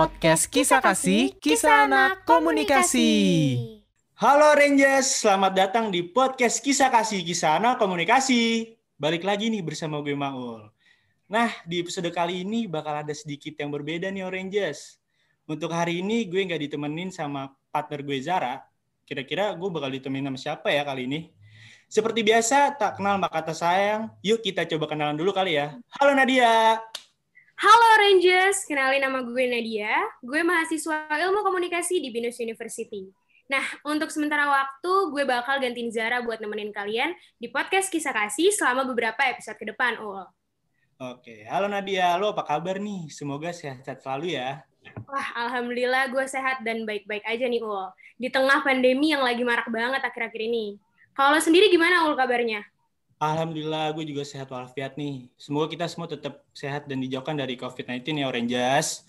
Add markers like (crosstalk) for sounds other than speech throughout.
podcast Kisah Kasih, Kisah Anak Komunikasi. Halo Rangers, selamat datang di podcast Kisah Kasih Kisah Anak Komunikasi. Balik lagi nih bersama gue Maul. Nah, di episode kali ini bakal ada sedikit yang berbeda nih Rangers. Untuk hari ini gue nggak ditemenin sama partner gue Zara. Kira-kira gue bakal ditemenin sama siapa ya kali ini? Seperti biasa, tak kenal maka kata sayang. Yuk kita coba kenalan dulu kali ya. Halo Nadia. Halo Rangers, kenalin nama gue Nadia. Gue mahasiswa ilmu komunikasi di Binus University. Nah, untuk sementara waktu, gue bakal gantiin Zara buat nemenin kalian di podcast Kisah Kasih selama beberapa episode ke depan, Ul. Oke, halo Nadia, lo apa kabar nih? Semoga sehat-sehat selalu ya. Wah, Alhamdulillah gue sehat dan baik-baik aja nih, Ul. Di tengah pandemi yang lagi marak banget akhir-akhir ini. Kalau sendiri gimana, Ul, kabarnya? Alhamdulillah, gue juga sehat walafiat nih. Semoga kita semua tetap sehat dan dijauhkan dari COVID-19 ya, Oranges.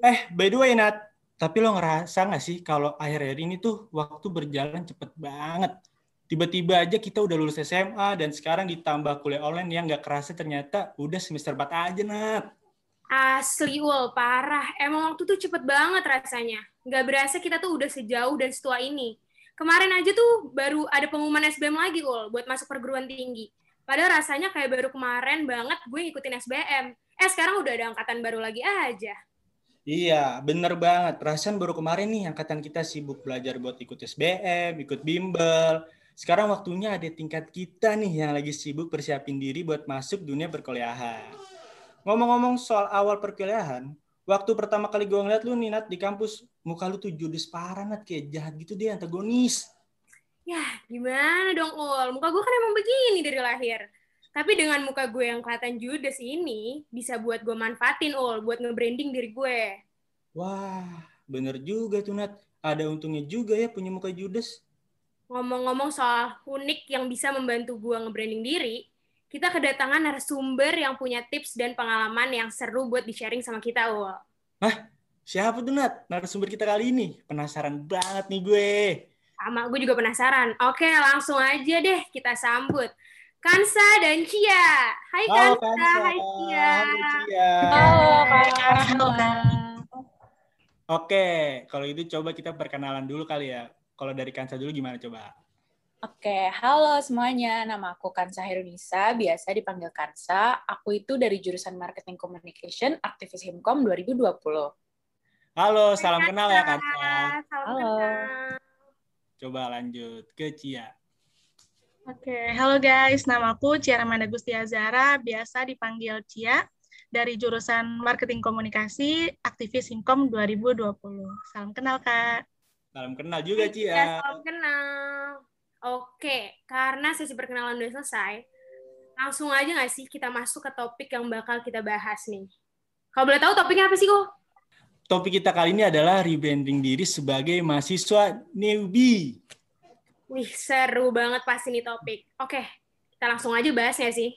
Eh, by the way, Nat, tapi lo ngerasa nggak sih kalau akhir-akhir ini tuh waktu berjalan cepet banget. Tiba-tiba aja kita udah lulus SMA dan sekarang ditambah kuliah online yang nggak kerasa ternyata udah semester 4 aja, Nat. Asli, Ul, parah. Emang waktu tuh cepet banget rasanya. Nggak berasa kita tuh udah sejauh dan setua ini. Kemarin aja tuh baru ada pengumuman SBM lagi, Ul, buat masuk perguruan tinggi. Padahal rasanya kayak baru kemarin banget gue ngikutin SBM. Eh, sekarang udah ada angkatan baru lagi aja. Iya, bener banget. Perasaan baru kemarin nih angkatan kita sibuk belajar buat ikut SBM, ikut bimbel. Sekarang waktunya ada tingkat kita nih yang lagi sibuk persiapin diri buat masuk dunia perkuliahan. Ngomong-ngomong soal awal perkuliahan, waktu pertama kali gue ngeliat lu nih Nat di kampus, muka lu tuh judes parah Nat, kayak jahat gitu deh, antagonis. Ya, gimana dong, Ul? Muka gue kan emang begini dari lahir. Tapi dengan muka gue yang kelihatan judes ini, bisa buat gue manfaatin, Ul, buat nge-branding diri gue. Wah, bener juga tuh, Nat. Ada untungnya juga ya punya muka judes. Ngomong-ngomong soal unik yang bisa membantu gue nge-branding diri, kita kedatangan narasumber yang punya tips dan pengalaman yang seru buat di-sharing sama kita, Ul. Hah? Siapa tuh, Nat? Narasumber kita kali ini? Penasaran banget nih gue. Sama, gue juga penasaran. Oke, langsung aja deh kita sambut. Kansa dan Cia. Hai Halo, Kansa, Kansa. hai Cia. Halo, Cia. Halo, Kak. Oke, kalau itu coba kita perkenalan dulu kali ya. Kalau dari Kansa dulu gimana coba? Oke, halo semuanya. Nama aku Kansa Herunisa, biasa dipanggil Kansa. Aku itu dari jurusan Marketing Communication, aktivis Himkom 2020. Halo, salam Hai, kenal ya Kansa. Salam Halo. kenal. Coba lanjut ke Cia. Oke, halo guys. Nama aku Cia Ramanda Gustia Zara, biasa dipanggil Cia, dari jurusan Marketing Komunikasi, aktivis Himkom 2020. Salam kenal, Kak. Salam kenal juga Ya, Cia. salam kenal. Oke, karena sesi perkenalan udah selesai, langsung aja nggak sih kita masuk ke topik yang bakal kita bahas nih. Kalau boleh tahu topiknya apa sih, kok? Topik kita kali ini adalah rebranding diri sebagai mahasiswa newbie. Wih, seru banget pasti nih topik. Oke, kita langsung aja bahas ya sih.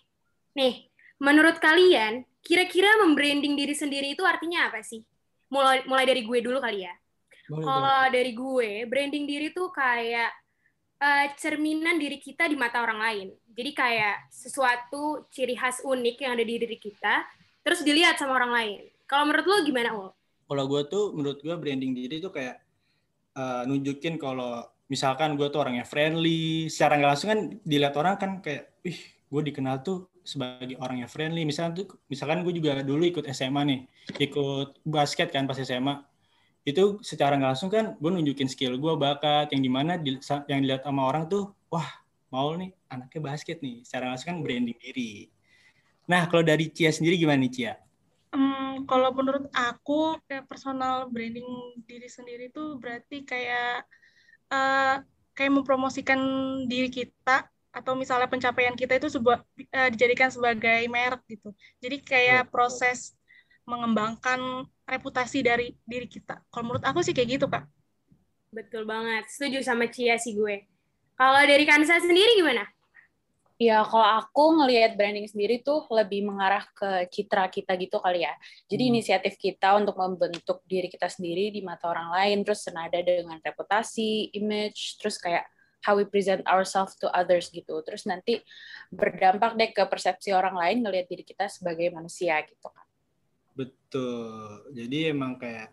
Nih, menurut kalian, kira-kira membranding diri sendiri itu artinya apa sih? Mulai mulai dari gue dulu kali ya. Kalau dari gue, branding diri tuh kayak eh, cerminan diri kita di mata orang lain. Jadi kayak sesuatu ciri khas unik yang ada di diri kita, terus dilihat sama orang lain. Kalau menurut lo gimana, Ul? Kalau gue tuh, menurut gue branding diri tuh kayak eh, nunjukin kalau misalkan gue tuh orangnya friendly, secara nggak langsung kan dilihat orang kan kayak, ih, gue dikenal tuh sebagai orang yang friendly. Misalkan tuh, misalkan gue juga dulu ikut SMA nih, ikut basket kan pas SMA. Itu secara nggak langsung kan gue nunjukin skill gue, bakat, yang di mana di- yang dilihat sama orang tuh, wah, mau nih anaknya basket nih. Secara langsung kan branding diri. Nah, kalau dari Cia sendiri gimana nih, Cia? Hmm, kalau menurut aku, kayak personal branding diri sendiri tuh berarti kayak eh, kayak mempromosikan diri kita atau misalnya pencapaian kita itu sebuah eh, dijadikan sebagai merek gitu. Jadi kayak proses mengembangkan reputasi dari diri kita. Kalau menurut aku sih kayak gitu, Kak. Betul banget. Setuju sama Cia sih gue. Kalau dari Kansa sendiri gimana? Ya, kalau aku ngelihat branding sendiri tuh lebih mengarah ke citra kita gitu kali ya. Jadi Hmm. inisiatif kita untuk membentuk diri kita sendiri di mata orang lain, terus senada dengan reputasi, image, terus kayak how we present ourselves to others gitu. Terus nanti berdampak deh ke persepsi orang lain ngelihat diri kita sebagai manusia gitu kan. Betul. Jadi emang kayak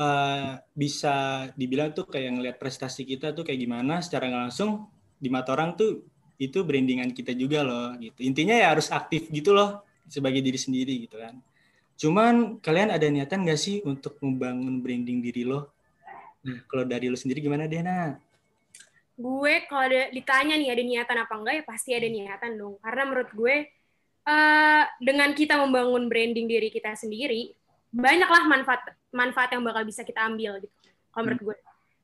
uh, bisa dibilang tuh kayak ngelihat prestasi kita tuh kayak gimana secara langsung di mata orang tuh itu brandingan kita juga loh gitu. Intinya ya harus aktif gitu loh sebagai diri sendiri gitu kan. Cuman kalian ada niatan gak sih untuk membangun branding diri lo? Nah, kalau dari lo sendiri gimana Dena? Gue kalau ditanya nih ada niatan apa enggak ya pasti ada niatan dong. Karena menurut gue uh, dengan kita membangun branding diri kita sendiri, banyaklah manfaat manfaat yang bakal bisa kita ambil gitu. Kalau menurut hmm. gue.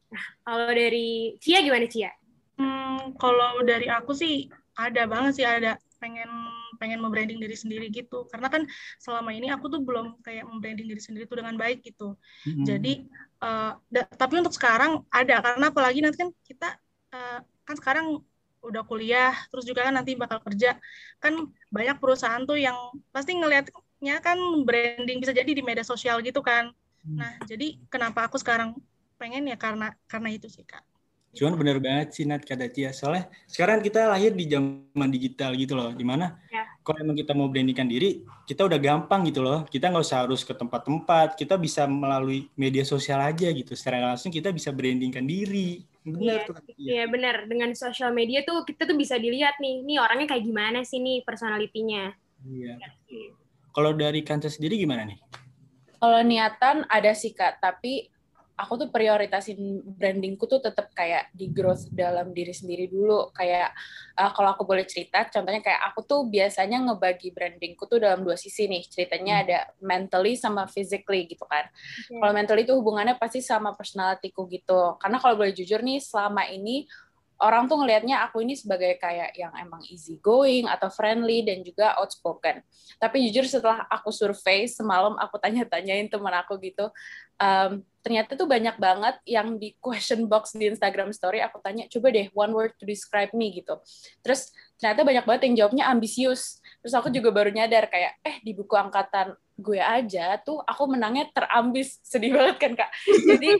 Nah, kalau dari Cia gimana Cia? Hmm, kalau dari aku sih ada banget sih ada pengen pengen membranding diri sendiri gitu karena kan selama ini aku tuh belum kayak membranding diri sendiri tuh dengan baik gitu mm-hmm. jadi uh, da- tapi untuk sekarang ada karena apalagi nanti kan kita uh, kan sekarang udah kuliah terus juga kan nanti bakal kerja kan banyak perusahaan tuh yang pasti ngelihatnya kan branding bisa jadi di media sosial gitu kan mm. nah jadi kenapa aku sekarang pengen ya karena karena itu sih kak Cuman bener banget sih Nat kata Tia. Soalnya sekarang kita lahir di zaman digital gitu loh. Di mana ya. Kalau emang kita mau brandingkan diri, kita udah gampang gitu loh. Kita nggak usah harus ke tempat-tempat. Kita bisa melalui media sosial aja gitu. Secara langsung kita bisa brandingkan diri. Benar iya, tuh. Iya benar. Dengan sosial media tuh kita tuh bisa dilihat nih, nih orangnya kayak gimana sih nih personalitinya. Iya. Kalau dari Kansa sendiri gimana nih? Kalau niatan ada sih Kak, tapi aku tuh prioritasin brandingku tuh tetap kayak di growth dalam diri sendiri dulu kayak uh, kalau aku boleh cerita contohnya kayak aku tuh biasanya ngebagi brandingku tuh dalam dua sisi nih ceritanya hmm. ada mentally sama physically gitu kan okay. kalau mentally itu hubungannya pasti sama personalityku gitu karena kalau boleh jujur nih selama ini orang tuh ngelihatnya aku ini sebagai kayak yang emang easy going atau friendly dan juga outspoken. Tapi jujur setelah aku survei semalam aku tanya-tanyain teman aku gitu, um, ternyata tuh banyak banget yang di question box di Instagram Story aku tanya coba deh one word to describe me gitu. Terus ternyata banyak banget yang jawabnya ambisius. Terus aku juga baru nyadar kayak eh di buku angkatan gue aja tuh aku menangnya terambis. (laughs) Sedih banget kan kak? Jadi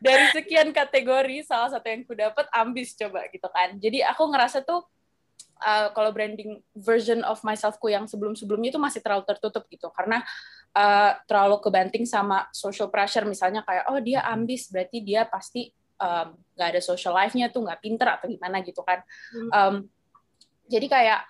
dari sekian kategori salah satu yang ku dapat ambis coba gitu kan. Jadi aku ngerasa tuh uh, kalau branding version of myselfku yang sebelum-sebelumnya itu masih terlalu tertutup gitu. Karena uh, terlalu kebanting sama social pressure. Misalnya kayak oh dia ambis berarti dia pasti nggak um, ada social life-nya tuh nggak pinter atau gimana gitu kan. Um, jadi kayak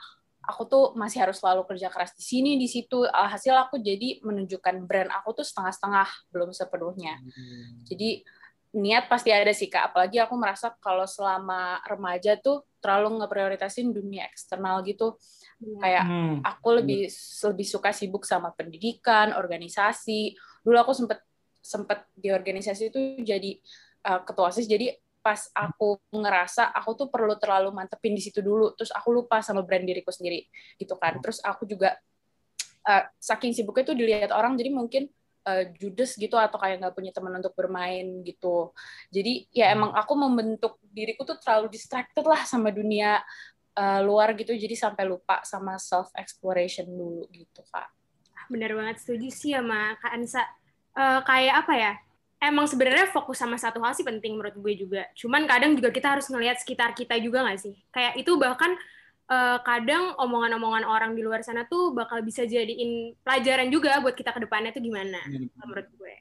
aku tuh masih harus selalu kerja keras di sini di situ. Hasil aku jadi menunjukkan brand aku tuh setengah-setengah belum sepenuhnya. Hmm. jadi niat pasti ada sih kak apalagi aku merasa kalau selama remaja tuh terlalu ngeprioritasin dunia eksternal gitu Iya. Kayak hmm. aku lebih lebih suka sibuk sama pendidikan, organisasi. Dulu aku sempet sempet di organisasi itu jadi uh, ketua OSIS. Jadi pas aku ngerasa aku tuh perlu terlalu mantepin di situ dulu, terus aku lupa sama brand diriku sendiri gitu kan. Terus aku juga uh, saking sibuknya tuh dilihat orang, jadi mungkin uh, judes gitu atau kayak nggak punya teman untuk bermain gitu. Jadi ya emang aku membentuk diriku tuh terlalu distracted lah sama dunia uh, luar gitu. Jadi sampai lupa sama self exploration dulu gitu kak. Bener banget setuju sih sama kak Ansa uh, kayak apa ya? Emang sebenarnya fokus sama satu hal sih penting menurut gue juga. Cuman kadang juga kita harus ngelihat sekitar kita juga nggak sih? Kayak itu bahkan uh, kadang omongan-omongan orang di luar sana tuh bakal bisa jadiin pelajaran juga buat kita ke depannya tuh gimana menurut gue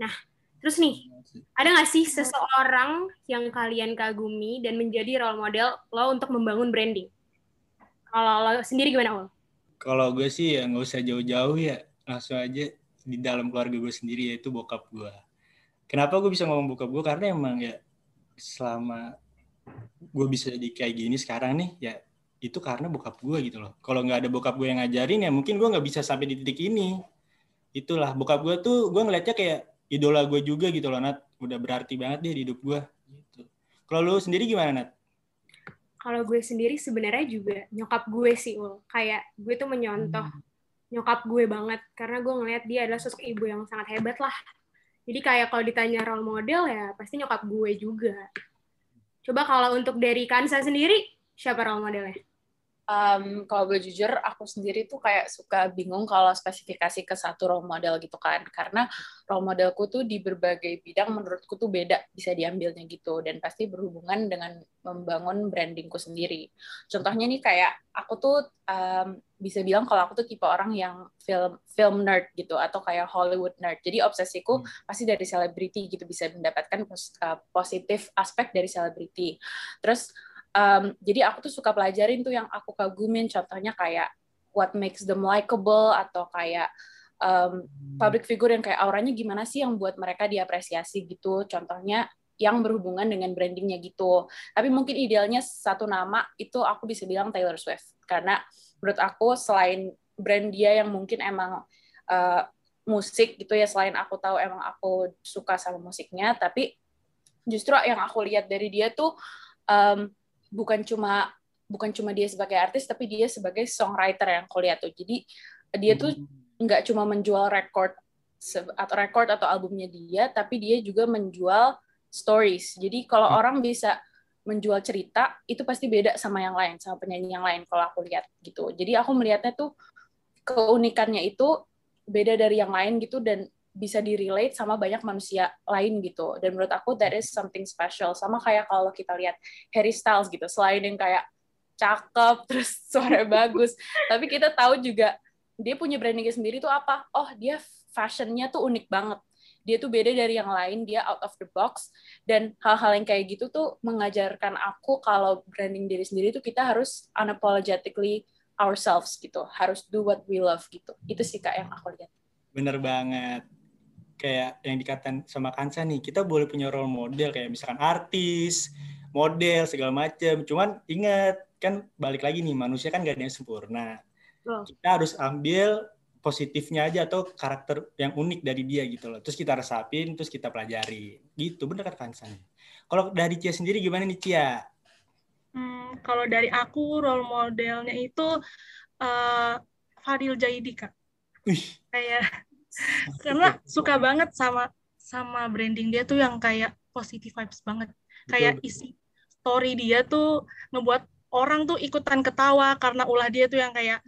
nah Terus nih, ada nggak sih seseorang yang kalian kagumi dan menjadi role model lo untuk membangun branding? Kalau lo sendiri gimana, Ul? Kalau gue sih ya nggak usah jauh-jauh ya, langsung aja di dalam keluarga gue sendiri yaitu bokap gue. Kenapa gue bisa ngomong bokap gue? Karena emang ya selama gue bisa jadi kayak gini sekarang nih, ya itu karena bokap gue gitu loh. Kalau nggak ada bokap gue yang ngajarin ya mungkin gue nggak bisa sampai di titik ini. Itulah bokap gue tuh gue ngeliatnya kayak idola gue juga gitu loh Nat. Udah berarti banget deh di hidup gue gitu. Kalau lu sendiri gimana Nat? Kalau gue sendiri sebenarnya juga nyokap gue sih ul. Kayak gue tuh menyontoh hmm. nyokap gue banget. Karena gue ngeliat dia adalah sosok ibu yang sangat hebat lah. Jadi kayak kalau ditanya role model ya pasti nyokap gue juga. Coba kalau untuk dari Kansa sendiri siapa role modelnya um, kalau boleh jujur, aku sendiri tuh kayak suka bingung kalau spesifikasi ke satu role model gitu kan. Karena role modelku tuh di berbagai bidang menurutku tuh beda bisa diambilnya gitu. Dan pasti berhubungan dengan membangun brandingku sendiri. Contohnya nih kayak aku tuh um, bisa bilang kalau aku tuh tipe orang yang film film nerd gitu atau kayak Hollywood nerd. Jadi obsesiku hmm. pasti dari selebriti gitu bisa mendapatkan uh, positif aspek dari selebriti. Terus um, jadi aku tuh suka pelajarin tuh yang aku kagumin contohnya kayak what makes them likable atau kayak um, public figure yang kayak auranya gimana sih yang buat mereka diapresiasi gitu. Contohnya yang berhubungan dengan brandingnya gitu. Tapi mungkin idealnya satu nama itu aku bisa bilang Taylor Swift. Karena menurut aku selain brand dia yang mungkin emang uh, musik gitu ya selain aku tahu emang aku suka sama musiknya tapi justru yang aku lihat dari dia tuh um, bukan cuma bukan cuma dia sebagai artis tapi dia sebagai songwriter yang aku lihat tuh jadi dia tuh hmm. nggak cuma menjual record atau record atau albumnya dia tapi dia juga menjual stories jadi kalau hmm. orang bisa menjual cerita itu pasti beda sama yang lain sama penyanyi yang lain kalau aku lihat gitu jadi aku melihatnya tuh keunikannya itu beda dari yang lain gitu dan bisa di-relate sama banyak manusia lain gitu. Dan menurut aku that is something special. Sama kayak kalau kita lihat Harry Styles gitu, selain yang kayak cakep (laughs) terus suara bagus, tapi kita tahu juga dia punya brandingnya sendiri tuh apa? Oh, dia fashionnya tuh unik banget. Dia tuh beda dari yang lain, dia out of the box dan hal-hal yang kayak gitu tuh mengajarkan aku kalau branding diri sendiri tuh kita harus unapologetically ourselves gitu, harus do what we love gitu. Itu sih kak yang aku lihat. Bener banget kayak yang dikatakan sama Kansa nih, kita boleh punya role model kayak misalkan artis, model segala macam. Cuman ingat kan balik lagi nih manusia kan gak ada yang sempurna. Oh. Kita harus ambil positifnya aja atau karakter yang unik dari dia gitu loh. Terus kita resapin, terus kita pelajari. Gitu, bener kan Kansa nih. Kalau dari Cia sendiri gimana nih Cia? Hmm, kalau dari aku role modelnya itu uh, Fadil Jaidi kak. Kayak karena suka banget sama sama branding dia tuh yang kayak positive vibes banget kayak isi story dia tuh ngebuat orang tuh ikutan ketawa karena ulah dia tuh yang kayak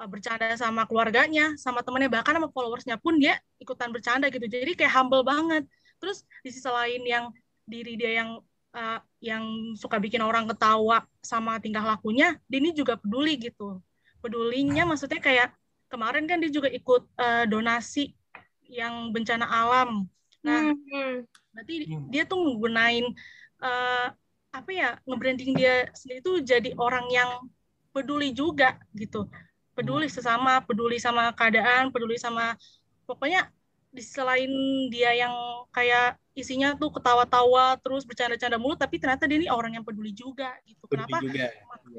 uh, bercanda sama keluarganya, sama temennya, bahkan sama followersnya pun dia ikutan bercanda gitu. Jadi kayak humble banget. Terus di sisi lain yang diri dia yang uh, yang suka bikin orang ketawa sama tingkah lakunya, dia ini juga peduli gitu. Pedulinya maksudnya kayak kemarin kan dia juga ikut uh, donasi yang bencana alam. Nah, hmm. berarti hmm. dia tuh menggunain uh, apa ya nge-branding dia sendiri tuh jadi orang yang peduli juga gitu. Peduli hmm. sesama, peduli sama keadaan, peduli sama pokoknya di selain dia yang kayak isinya tuh ketawa-tawa terus bercanda-canda mulu tapi ternyata dia ini orang yang peduli juga gitu. Peduli kenapa? Juga.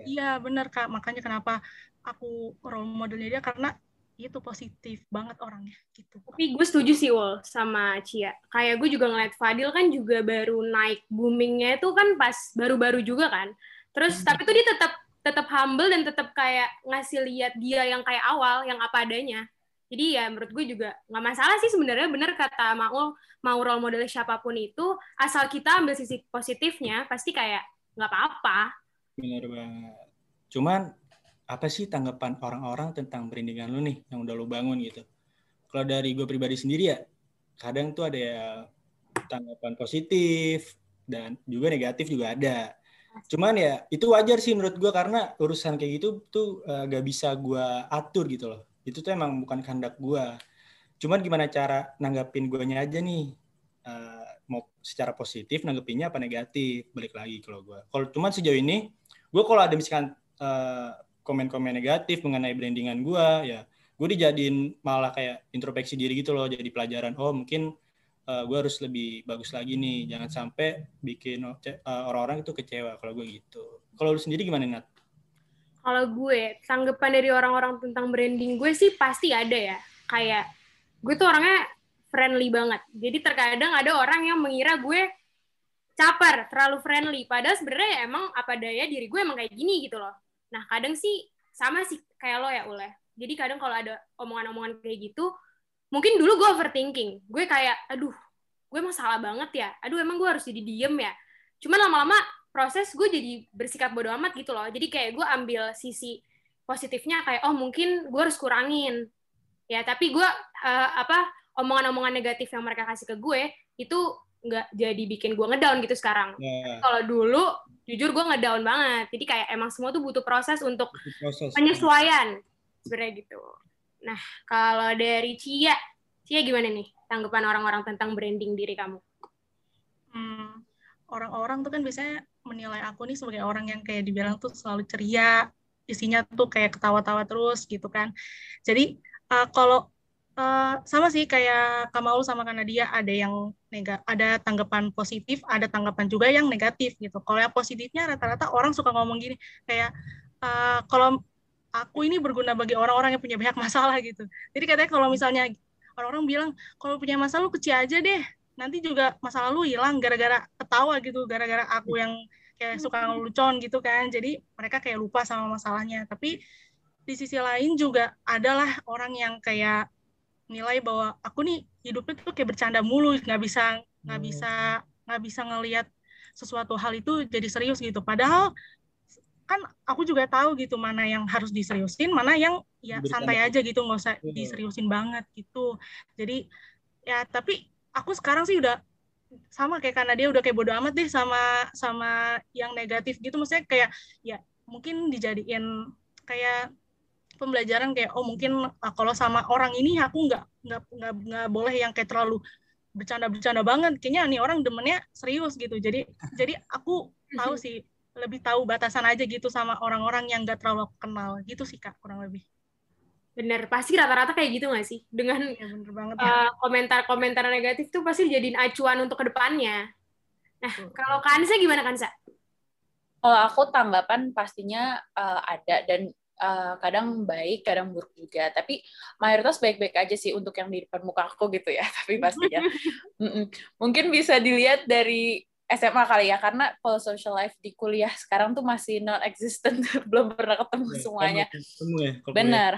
Iya, benar Kak. Makanya kenapa aku role modelnya dia karena itu positif banget orangnya gitu. Tapi gue setuju sih Wol sama Cia. Kayak gue juga ngeliat Fadil kan juga baru naik boomingnya itu kan pas baru-baru juga kan. Terus hmm. tapi tuh dia tetap tetap humble dan tetap kayak ngasih lihat dia yang kayak awal, yang apa adanya. Jadi ya menurut gue juga nggak masalah sih sebenarnya bener kata Maul mau role model siapa pun itu asal kita ambil sisi positifnya pasti kayak nggak apa-apa. Bener banget. Cuman apa sih tanggapan orang-orang tentang brandingan lu nih yang udah lu bangun gitu? Kalau dari gue pribadi sendiri ya, kadang tuh ada ya tanggapan positif dan juga negatif juga ada. Cuman ya itu wajar sih menurut gue karena urusan kayak gitu tuh uh, gak bisa gue atur gitu loh. Itu tuh emang bukan kehendak gue. Cuman gimana cara nanggapin guanya aja nih. Uh, mau secara positif nanggepinnya apa negatif balik lagi kalau gue. Kalau cuman sejauh ini gue kalau ada misalkan uh, komen-komen negatif mengenai brandingan gue ya gue dijadiin malah kayak introspeksi diri gitu loh jadi pelajaran oh mungkin uh, eh, gue harus lebih bagus lagi nih jangan sampai bikin uh, orang-orang itu kecewa kalau gue gitu. Kalau lu sendiri gimana Nat? Kalau gue tanggapan dari orang-orang tentang branding gue sih pasti ada ya. Kayak gue tuh orangnya friendly banget. Jadi terkadang ada orang yang mengira gue caper terlalu friendly. Padahal sebenarnya emang apa daya diri gue emang kayak gini gitu loh Nah, kadang sih sama sih kayak lo ya, Ule. Jadi kadang kalau ada omongan-omongan kayak gitu, mungkin dulu gue overthinking. Gue kayak, aduh, gue emang salah banget ya. Aduh, emang gue harus jadi diem ya. Cuman lama-lama proses gue jadi bersikap bodo amat gitu loh jadi kayak gue ambil sisi positifnya kayak oh mungkin gue harus kurangin ya tapi gue uh, apa omongan-omongan negatif yang mereka kasih ke gue itu nggak jadi bikin gue ngedown gitu sekarang. Ya, Kalau dulu jujur gue ngedown banget. Jadi kayak emang semua tuh butuh proses untuk itu proses. penyesuaian sebenarnya gitu. Nah kalau dari Cia, Cia gimana nih tanggapan orang-orang tentang branding diri kamu? Hmm, orang-orang tuh kan biasanya menilai aku nih sebagai orang yang kayak dibilang tuh selalu ceria, isinya tuh kayak ketawa-tawa terus gitu kan. Jadi uh, kalau uh, sama sih kayak Kamaul sama Kanadia ada yang nega, ada tanggapan positif, ada tanggapan juga yang negatif gitu. Kalau yang positifnya rata-rata orang suka ngomong gini kayak uh, kalau aku ini berguna bagi orang-orang yang punya banyak (laughs) masalah gitu. Jadi katanya kalau misalnya orang-orang bilang kalau punya masalah lu kecil aja deh, nanti juga masa lalu hilang gara-gara ketawa gitu, gara-gara aku yang kayak suka ngelucon gitu kan. Jadi mereka kayak lupa sama masalahnya. Tapi di sisi lain juga adalah orang yang kayak nilai bahwa aku nih hidupnya tuh kayak bercanda mulu, nggak bisa nggak Hmm. bisa nggak bisa ngelihat sesuatu hal itu jadi serius gitu. Padahal kan aku juga tahu gitu mana yang harus diseriusin, mana yang ya Bercanda. santai aja gitu, nggak usah Iya. diseriusin banget gitu. Jadi ya tapi aku sekarang sih udah sama kayak karena dia udah kayak bodo amat deh sama sama yang negatif gitu maksudnya kayak ya mungkin dijadiin kayak pembelajaran kayak oh mungkin ah, kalau sama orang ini aku nggak nggak nggak nggak boleh yang kayak terlalu bercanda-bercanda banget kayaknya nih orang demennya serius gitu jadi (laughs) jadi aku tahu sih lebih tahu batasan aja gitu sama orang-orang yang nggak terlalu aku kenal gitu sih kak kurang lebih Bener, pasti rata-rata kayak gitu nggak sih? Dengan ya bener banget ya uh, komentar-komentar negatif tuh pasti jadiin acuan untuk ke depannya. Nah, Betul. kalau Kansa gimana Kansa? Kalau aku tanggapan pastinya uh, ada dan uh, kadang baik, kadang buruk juga. Tapi mayoritas baik-baik aja sih untuk yang di depan muka aku gitu ya. (laughs) Tapi pastinya Mm-mm. mungkin bisa dilihat dari SMA kali ya, karena kalau social life di kuliah sekarang tuh masih non-existent, (laughs) belum pernah ketemu Ya, semuanya. kan ketemu ya, Benar.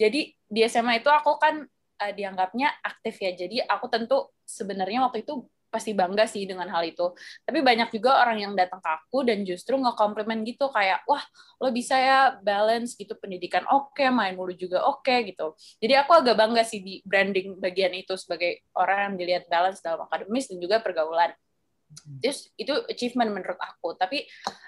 Jadi di SMA itu aku kan eh, dianggapnya aktif ya. Jadi aku tentu sebenarnya waktu itu pasti bangga sih dengan hal itu. Tapi banyak juga orang yang datang ke aku dan justru nge-compliment gitu kayak, wah lo bisa ya balance gitu pendidikan oke, main mulu juga oke gitu. Jadi aku agak bangga sih di branding bagian itu sebagai orang yang dilihat balance dalam akademis dan juga pergaulan. Terus itu achievement menurut aku. Tapi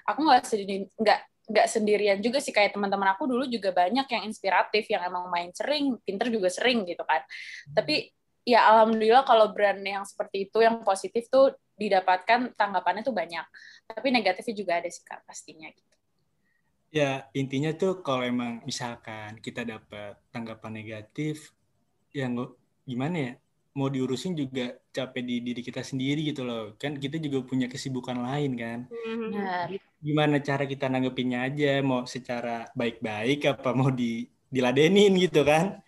aku nggak sendiri nggak nggak sendirian juga sih kayak teman-teman aku dulu juga banyak yang inspiratif yang emang main sering, pinter juga sering gitu kan. Tapi ya alhamdulillah kalau brand yang seperti itu yang positif tuh didapatkan tanggapannya tuh banyak. Tapi negatifnya juga ada sih kak pastinya gitu. Ya, intinya tuh kalau emang misalkan kita dapat tanggapan negatif, yang gimana ya, mau diurusin juga capek di diri kita sendiri gitu loh. Kan kita juga punya kesibukan lain kan. Benar. Gimana cara kita nanggepinnya aja, mau secara baik-baik apa mau di diladenin gitu kan.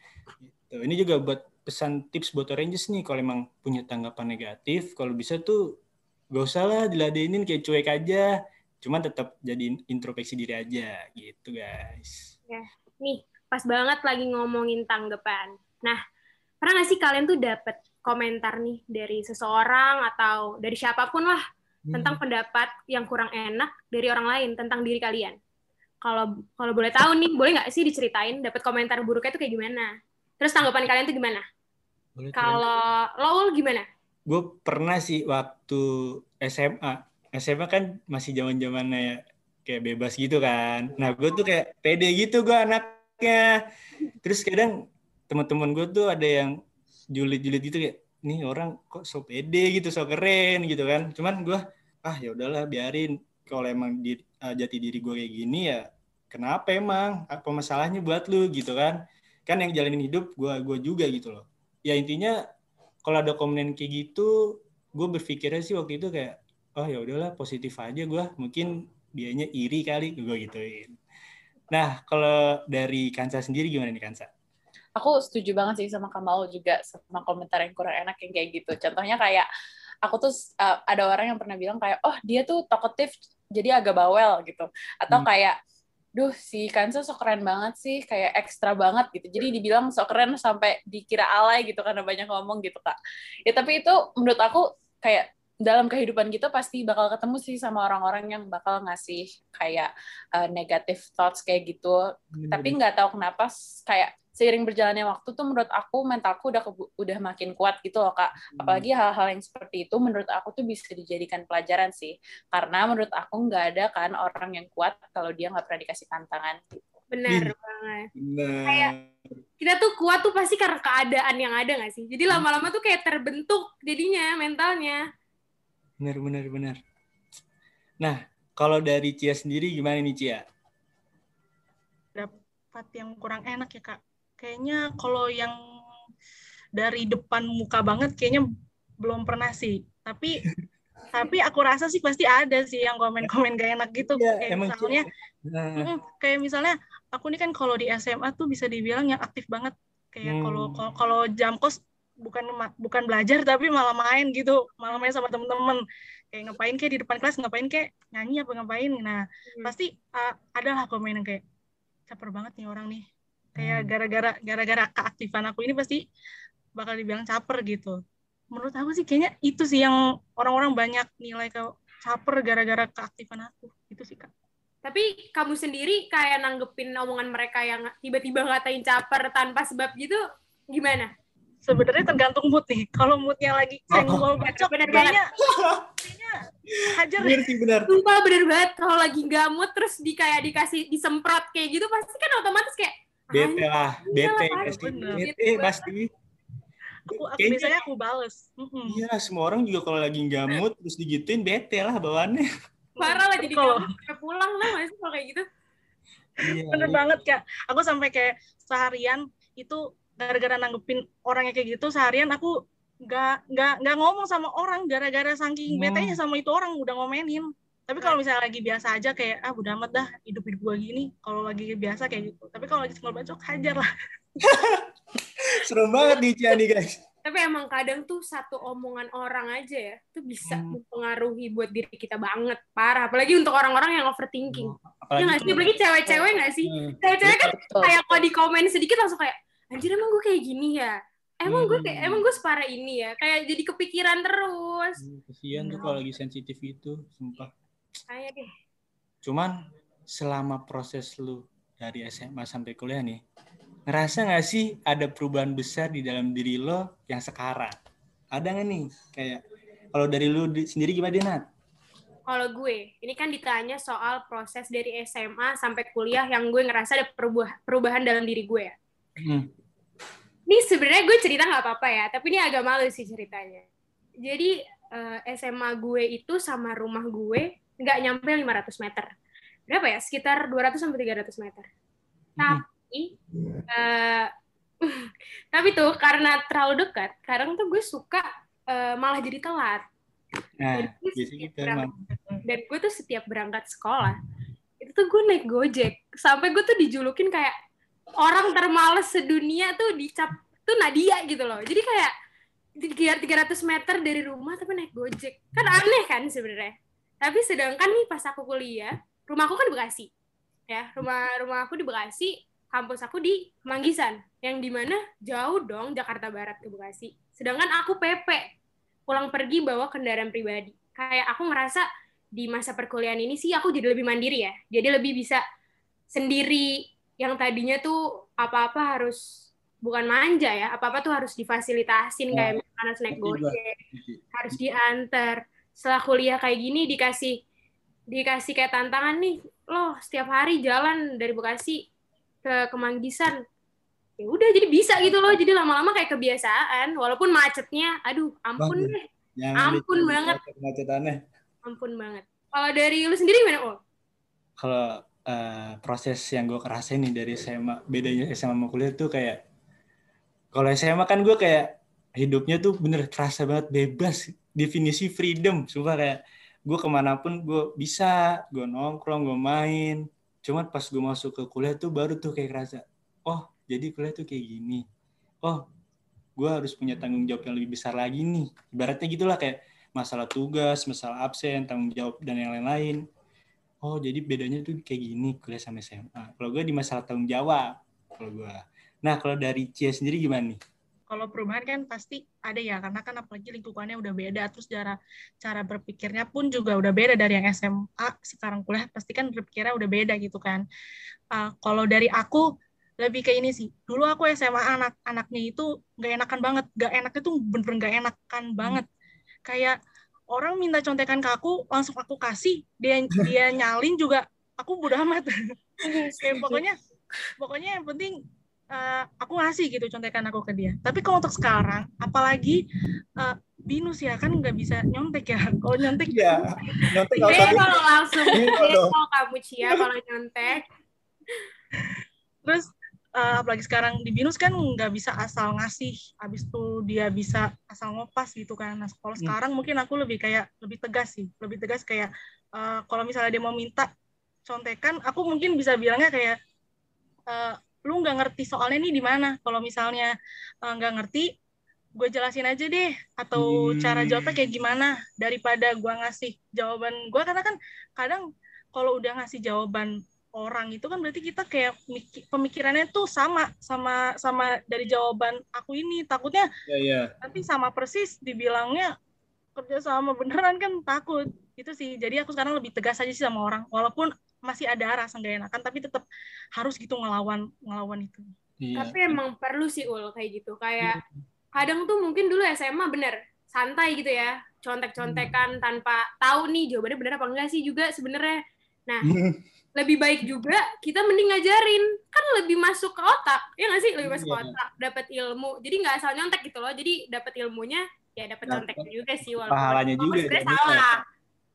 Gitu. Ini juga buat pesan tips buat Oranges nih, kalau emang punya tanggapan negatif, kalau bisa tuh gak usah lah diladenin kayak cuek aja, cuman tetap jadi introspeksi diri aja gitu guys. Nih, pas banget lagi ngomongin tanggapan. Nah, pernah nggak sih kalian tuh dapet komentar nih dari seseorang atau dari siapa pun lah tentang pendapat yang kurang enak dari orang lain tentang diri kalian? Kalau kalau boleh tahu nih, boleh nggak sih diceritain dapat komentar buruknya tuh kayak gimana? Terus tanggapan kalian tuh gimana? Kalau Lowell gimana? gue pernah sih waktu SMA SMA kan masih zaman zamannya ya kayak bebas gitu kan. Nah gue tuh kayak pede gitu gue anaknya. Terus kadang teman-teman gue tuh ada yang julid-julid gitu kayak nih orang kok so pede gitu so keren gitu kan. Cuman gue ah ya udahlah biarin. Kalau emang di, uh, jati diri gue kayak gini ya kenapa emang? Apa masalahnya buat lu? Gitu kan kan yang jalanin hidup gue gue juga gitu loh ya intinya kalau ada komen kayak gitu gue berpikirnya sih waktu itu kayak oh ya udahlah positif aja gue mungkin dianya iri kali gue gituin nah kalau dari Kansa sendiri gimana nih Kansa Aku setuju banget sih sama Kamal juga sama komentar yang kurang enak yang kayak gitu. Contohnya kayak aku tuh uh, ada orang yang pernah bilang kayak oh dia tuh talkative jadi agak bawel gitu. Atau Hmm. kayak duh si Kansa sok keren banget sih kayak ekstra banget gitu jadi dibilang sok keren sampai dikira alay gitu karena banyak ngomong gitu kak ya tapi itu menurut aku kayak dalam kehidupan kita pasti bakal ketemu sih sama orang-orang yang bakal ngasih kayak uh, negative thoughts kayak gitu. Bener. Tapi nggak tahu kenapa kayak seiring berjalannya waktu tuh menurut aku mentalku udah udah makin kuat gitu loh kak. Apalagi hal-hal yang seperti itu menurut aku tuh bisa dijadikan pelajaran sih. Karena menurut aku nggak ada kan orang yang kuat kalau dia nggak pernah dikasih tantangan. Benar Ih. banget. Bener. Kayak- Kita tuh kuat tuh pasti karena keadaan yang ada nggak sih? Jadi lama-lama tuh kayak terbentuk jadinya mentalnya. bener bener bener. Nah, kalau dari Cia sendiri gimana nih Cia? dapat yang kurang enak ya kak. Kayaknya kalau yang dari depan muka banget kayaknya belum pernah sih. Tapi (laughs) tapi aku rasa sih pasti ada sih yang komen-komen gak enak gitu. Iya, kayak emang misalnya, Nah, kayak misalnya aku nih kan kalau di SMA tuh bisa dibilang yang aktif banget. Kayak Hmm. kalau kalau- kalau jam kos bukan bukan belajar tapi malah main gitu, malah main sama temen-temen. Kayak ngapain kayak di depan kelas ngapain kayak nyanyi apa ngapain. Nah Hmm. pasti uh, ada lah komen yang kayak caper banget nih orang nih kayak Hmm. gara-gara gara-gara keaktifan aku ini pasti bakal dibilang caper gitu. Menurut aku sih kayaknya itu sih yang orang-orang banyak nilai ke caper gara-gara keaktifan aku. Itu sih kak. Tapi kamu sendiri kayak nanggepin omongan mereka yang tiba-tiba ngatain caper tanpa sebab gitu gimana? sebenarnya tergantung mood nih. Kalau moodnya lagi senggol bacok Bener kayaknya kayaknya hajar bener sih bener. Sumpah bener banget. Kalau lagi nggak mood terus di kayak dikasih disemprot kayak gitu pasti kan otomatis kayak Bete "Anjing, lah, bete Iya, pasti. bener. Bete pasti. aku, aku Kayaknya- biasanya aku bales. Iya, semua orang juga kalau lagi nggak mood terus digituin bete lah bawaannya. (laughs) parah lah jadi kalau- pulang lah nggak sih kalau kayak gitu? Iya. bener banget kak aku sampai kayak seharian itu gara-gara nanggepin orangnya kayak gitu seharian aku nggak nggak nggak ngomong sama orang gara-gara saking Hmm. betenya sama itu orang udah ngomenin tapi kalau misalnya lagi biasa aja kayak ah udah amat dah hidup hidup gua gini kalau lagi biasa kayak gitu tapi kalau lagi senggol bacok hajar lah (laughs) Serem banget nih Cia nih guys. Tapi emang kadang tuh satu omongan orang aja ya, tuh bisa Hmm. mempengaruhi buat diri kita banget, parah. Apalagi untuk orang-orang yang overthinking. Ya nggak sih? Apalagi cewek-cewek nggak sih? Hmm. Cewek-cewek kan kayak kalau di komen sedikit langsung kayak, anjir emang gue kayak gini ya? Emang gue kayak, Hmm. emang gue separah ini ya? Kayak jadi kepikiran terus. Hmm, Kasihan tuh kalau lagi sensitif itu, sumpah. Kayak deh. Cuman selama proses lu dari SMA sampai kuliah nih, ngerasa nggak sih ada perubahan besar di dalam diri lo yang sekarang? Ada nggak nih? Kayak kalau dari lu di- sendiri gimana Nat? Kalau gue, ini kan ditanya soal proses dari SMA sampai kuliah yang gue ngerasa ada perubah- perubahan dalam diri gue ya. Hmm. Ini sebenarnya gue cerita nggak apa-apa ya, tapi ini agak malu sih ceritanya. Jadi eh, SMA gue itu sama rumah gue nggak nyampe 500 meter. Berapa ya? Sekitar 200 sampai 300 meter. Hmm. Tapi eh, (laughs) tapi tuh karena terlalu dekat, kadang tuh gue suka eh, malah jadi telat. Nah, Dan gue biasa setiap gitu berangkat- Dan gue tuh setiap berangkat sekolah, itu tuh gue naik Gojek. Sampai gue tuh dijulukin kayak orang termales sedunia tuh dicap tuh Nadia gitu loh. Jadi kayak tiga- 300 meter dari rumah tapi naik Gojek. Kan aneh kan sebenarnya. Tapi sedangkan nih pas aku kuliah, rumahku kan di Bekasi. Ya, rumah rumah aku di Bekasi, kampus aku di Manggisan, yang di mana jauh dong Jakarta Barat ke Bekasi. Sedangkan aku PP, pulang pergi bawa kendaraan pribadi. Kayak aku ngerasa di masa perkuliahan ini sih aku jadi lebih mandiri ya. Jadi lebih bisa sendiri yang tadinya tuh apa-apa harus bukan manja ya, apa-apa tuh harus difasilitasin Ya. kayak harus naik Ngerti gua. gojek, harus diantar. Setelah kuliah kayak gini dikasih dikasih kayak tantangan nih, loh setiap hari jalan dari Bekasi ke Kemanggisan. Ya udah jadi bisa gitu loh. Jadi lama-lama kayak kebiasaan walaupun macetnya aduh ampun deh, Ampun banget. Macetannya. ampun banget. Kalau dari lu sendiri gimana, Ul? Kalau eh, proses yang gue kerasain nih dari SMA, bedanya SMA sama kuliah tuh kayak, kalau SMA kan gue kayak hidupnya tuh bener terasa banget bebas, definisi freedom, sumpah kayak gue ke mana pun gue bisa, gue nongkrong, gue main. Cuman pas gue masuk ke kuliah tuh baru tuh kayak kerasa, oh jadi kuliah tuh kayak gini. Oh, gue harus punya tanggung jawab yang lebih besar lagi nih. Ibaratnya gitulah kayak masalah tugas, masalah absen, tanggung jawab dan yang lain-lain. Oh, jadi bedanya tuh kayak gini kuliah sama SMA. Kalau gue di masalah tanggung jawab, kalau gue. Nah, kalau dari Cia sendiri gimana nih? Kalau perubahan kan pasti ada ya karena kan apalagi lingkungannya udah beda terus cara cara berpikirnya pun juga udah beda dari yang SMA sekarang kuliah pasti kan berpikirnya udah beda gitu kan. Uh, kalau dari aku lebih ke ini sih dulu aku SMA anak anaknya itu nggak enakan banget nggak enak itu bener-bener nggak enakan banget. Kayak orang minta contekan ke aku langsung aku kasih dia dia (laughs) nyalin juga aku bodo amat. Kayak pokoknya pokoknya yang penting uh, aku ngasih gitu contekan aku ke dia. Tapi kalau untuk sekarang apalagi uh, binus ya kan nggak bisa nyontek ya. (laughs) Kalau nyontek Iya, nyontek kalau langsung kalau kamu Cia kalau nyontek. (laughs) terus uh, apalagi sekarang di binus kan nggak bisa asal ngasih. Habis itu dia bisa asal ngopas gitu kan. Nah kalau Hmm. sekarang mungkin aku lebih kayak lebih tegas sih. Lebih tegas kayak uh, kalau misalnya dia mau minta contekan aku mungkin bisa bilangnya kayak uh, lu nggak ngerti soalnya nih di mana. Kalau misalnya uh, nggak ngerti gue jelasin aja deh. Atau Hmm. cara jawabnya kayak gimana daripada gue ngasih jawaban gue karena kan kadang kalau udah ngasih jawaban orang itu kan berarti kita kayak miki- pemikirannya tuh sama sama sama dari jawaban aku ini. Takutnya Iya, iya. nanti sama persis dibilangnya kerja sama beneran kan takut. Itu sih. Jadi aku sekarang lebih tegas aja sih sama orang. Walaupun masih ada rasa nggak enakan tapi tetap harus gitu ngelawan ngelawan itu Iya. Tapi emang perlu sih ul kayak gitu. Kayak kadang tuh mungkin dulu SMA bener santai gitu ya, contek-contekan tanpa tahu nih jawabannya bener apa enggak sih juga sebenarnya. Nah, (laughs) lebih baik juga kita mending ngajarin kan lebih masuk ke otak ya nggak sih lebih masuk ke Iya. otak dapat ilmu jadi nggak asal nyontek gitu loh jadi dapat ilmunya ya dapat conteknya juga sih walaupun pahalanya juga jadinya. salah